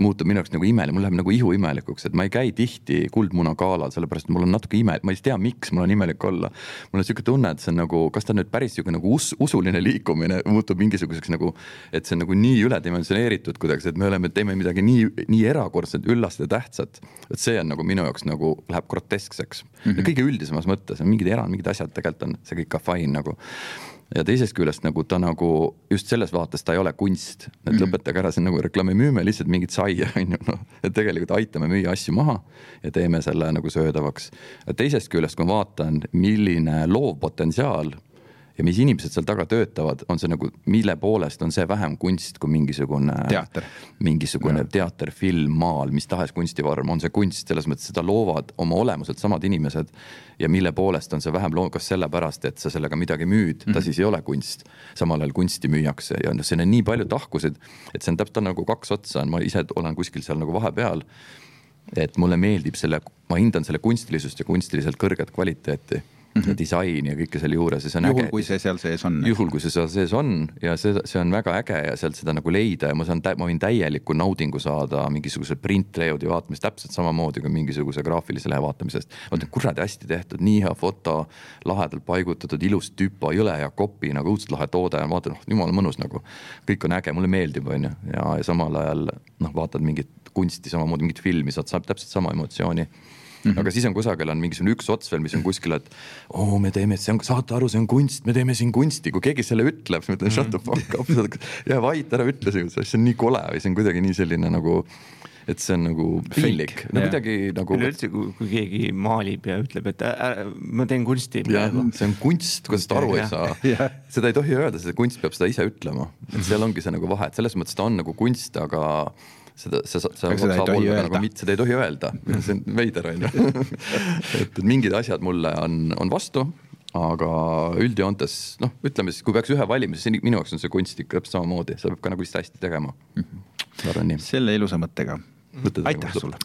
muutub minu jaoks nagu imeline, mul läheb nagu ihu imelikuks, et ma ei käi tihti Kuldmuna galal, sellepärast et mul on natuke ime, ma ei tea, miks mul on imelik olla. mul on sihuke tunne, et see on nagu, kas ta on nüüd päris sihuke nagu us, usuline liikumine muutub mingisuguseks nagu, et see on nagu nii üledimensioneeritud kuidagi, et me oleme, teeme midagi nii, nii erakordset, üllast ja tähtsat. et see on nagu minu jaoks nagu läheb groteskseks mm -hmm. kõige üldisemas mõttes, mingid erand, mingid asjad tegelikult on see kõik ka fine nagu ja teisest küljest nagu ta nagu just selles vaates ta ei ole kunst, et mm. lõpetage ära, see on nagu reklaami, müüme lihtsalt mingit saia, <laughs> on ju, noh. et tegelikult aitame müüa asju maha ja teeme selle nagu söödavaks. teisest küljest, kui ma vaatan, milline loovpotentsiaal ja mis inimesed seal taga töötavad, on see nagu, mille poolest on see vähem kunst kui mingisugune. teater. mingisugune ja. teater, film, maal, mis tahes kunstivorm, on see kunst, selles mõttes seda loovad oma olemuselt samad inimesed. ja mille poolest on see vähem loo-, kas sellepärast, et sa sellega midagi müüd mm, -hmm. ta siis ei ole kunst. samal ajal kunsti müüakse ja noh, siin on nii palju tahkusid, et see on täpselt nagu kaks otsa, ma ise olen kuskil seal nagu vahepeal et mulle meeldib selle, ma hindan selle kunstilisust ja kunstiliselt kõrget kvaliteeti mm -hmm. disaini ja kõike selle juures ja see on juhul, äge. kui see seal sees on. juhul, kui see seal sees on ja see, see on väga äge ja sealt seda nagu leida ja ma saan, ma võin täieliku naudingu saada mingisuguse print layout'i vaatamist täpselt samamoodi kui mingisuguse graafilise lehe vaatamisest. ma ütlen, kuradi hästi tehtud, nii hea foto, lahedalt paigutatud, ilus tüpa, jõle hea kopi nagu õudselt lahe toode ja vaatan, noh jumala mõnus nagu. kõik on äge, mulle meeldib, on ju, ja, ja samal ajal noh, vaatad mingit kunsti samamoodi, mingit filmi, saad, saab täpselt sama emotsiooni Mm -hmm. aga siis on kusagil on mingisugune üks ots veel, mis on kuskil, et oo, me teeme, see on, saate aru, see on kunst, me teeme siin kunsti, kui keegi selle ütleb, siis ma ütlen shut the fuck up, jää vait, ära ütle seda, see on nii kole või see on kuidagi nii selline nagu et see on nagu piinlik, no yeah. midagi nagu. üleüldse, kui keegi maalib ja ütleb, et äh, ma teen kunsti. see on kunst, kuidas ta aru yeah. ei saa seda ei tohi öelda, see kunst peab seda ise ütlema, et seal ongi see nagu vahe, et selles mõttes ta on nagu kunst, aga seda, see, see saab olla nagu mitte, seda ei tohi öelda, see on veider on ju. et, et mingid asjad mulle on, on vastu, aga üldjoontes noh, ütleme siis, kui peaks ühe valima, siis minu jaoks on see kunst ikka täpselt samamoodi, seda peab ka nagu lihtsalt hästi tegema. ma arvan nii. selle ilusa mõttega aitäh sulle.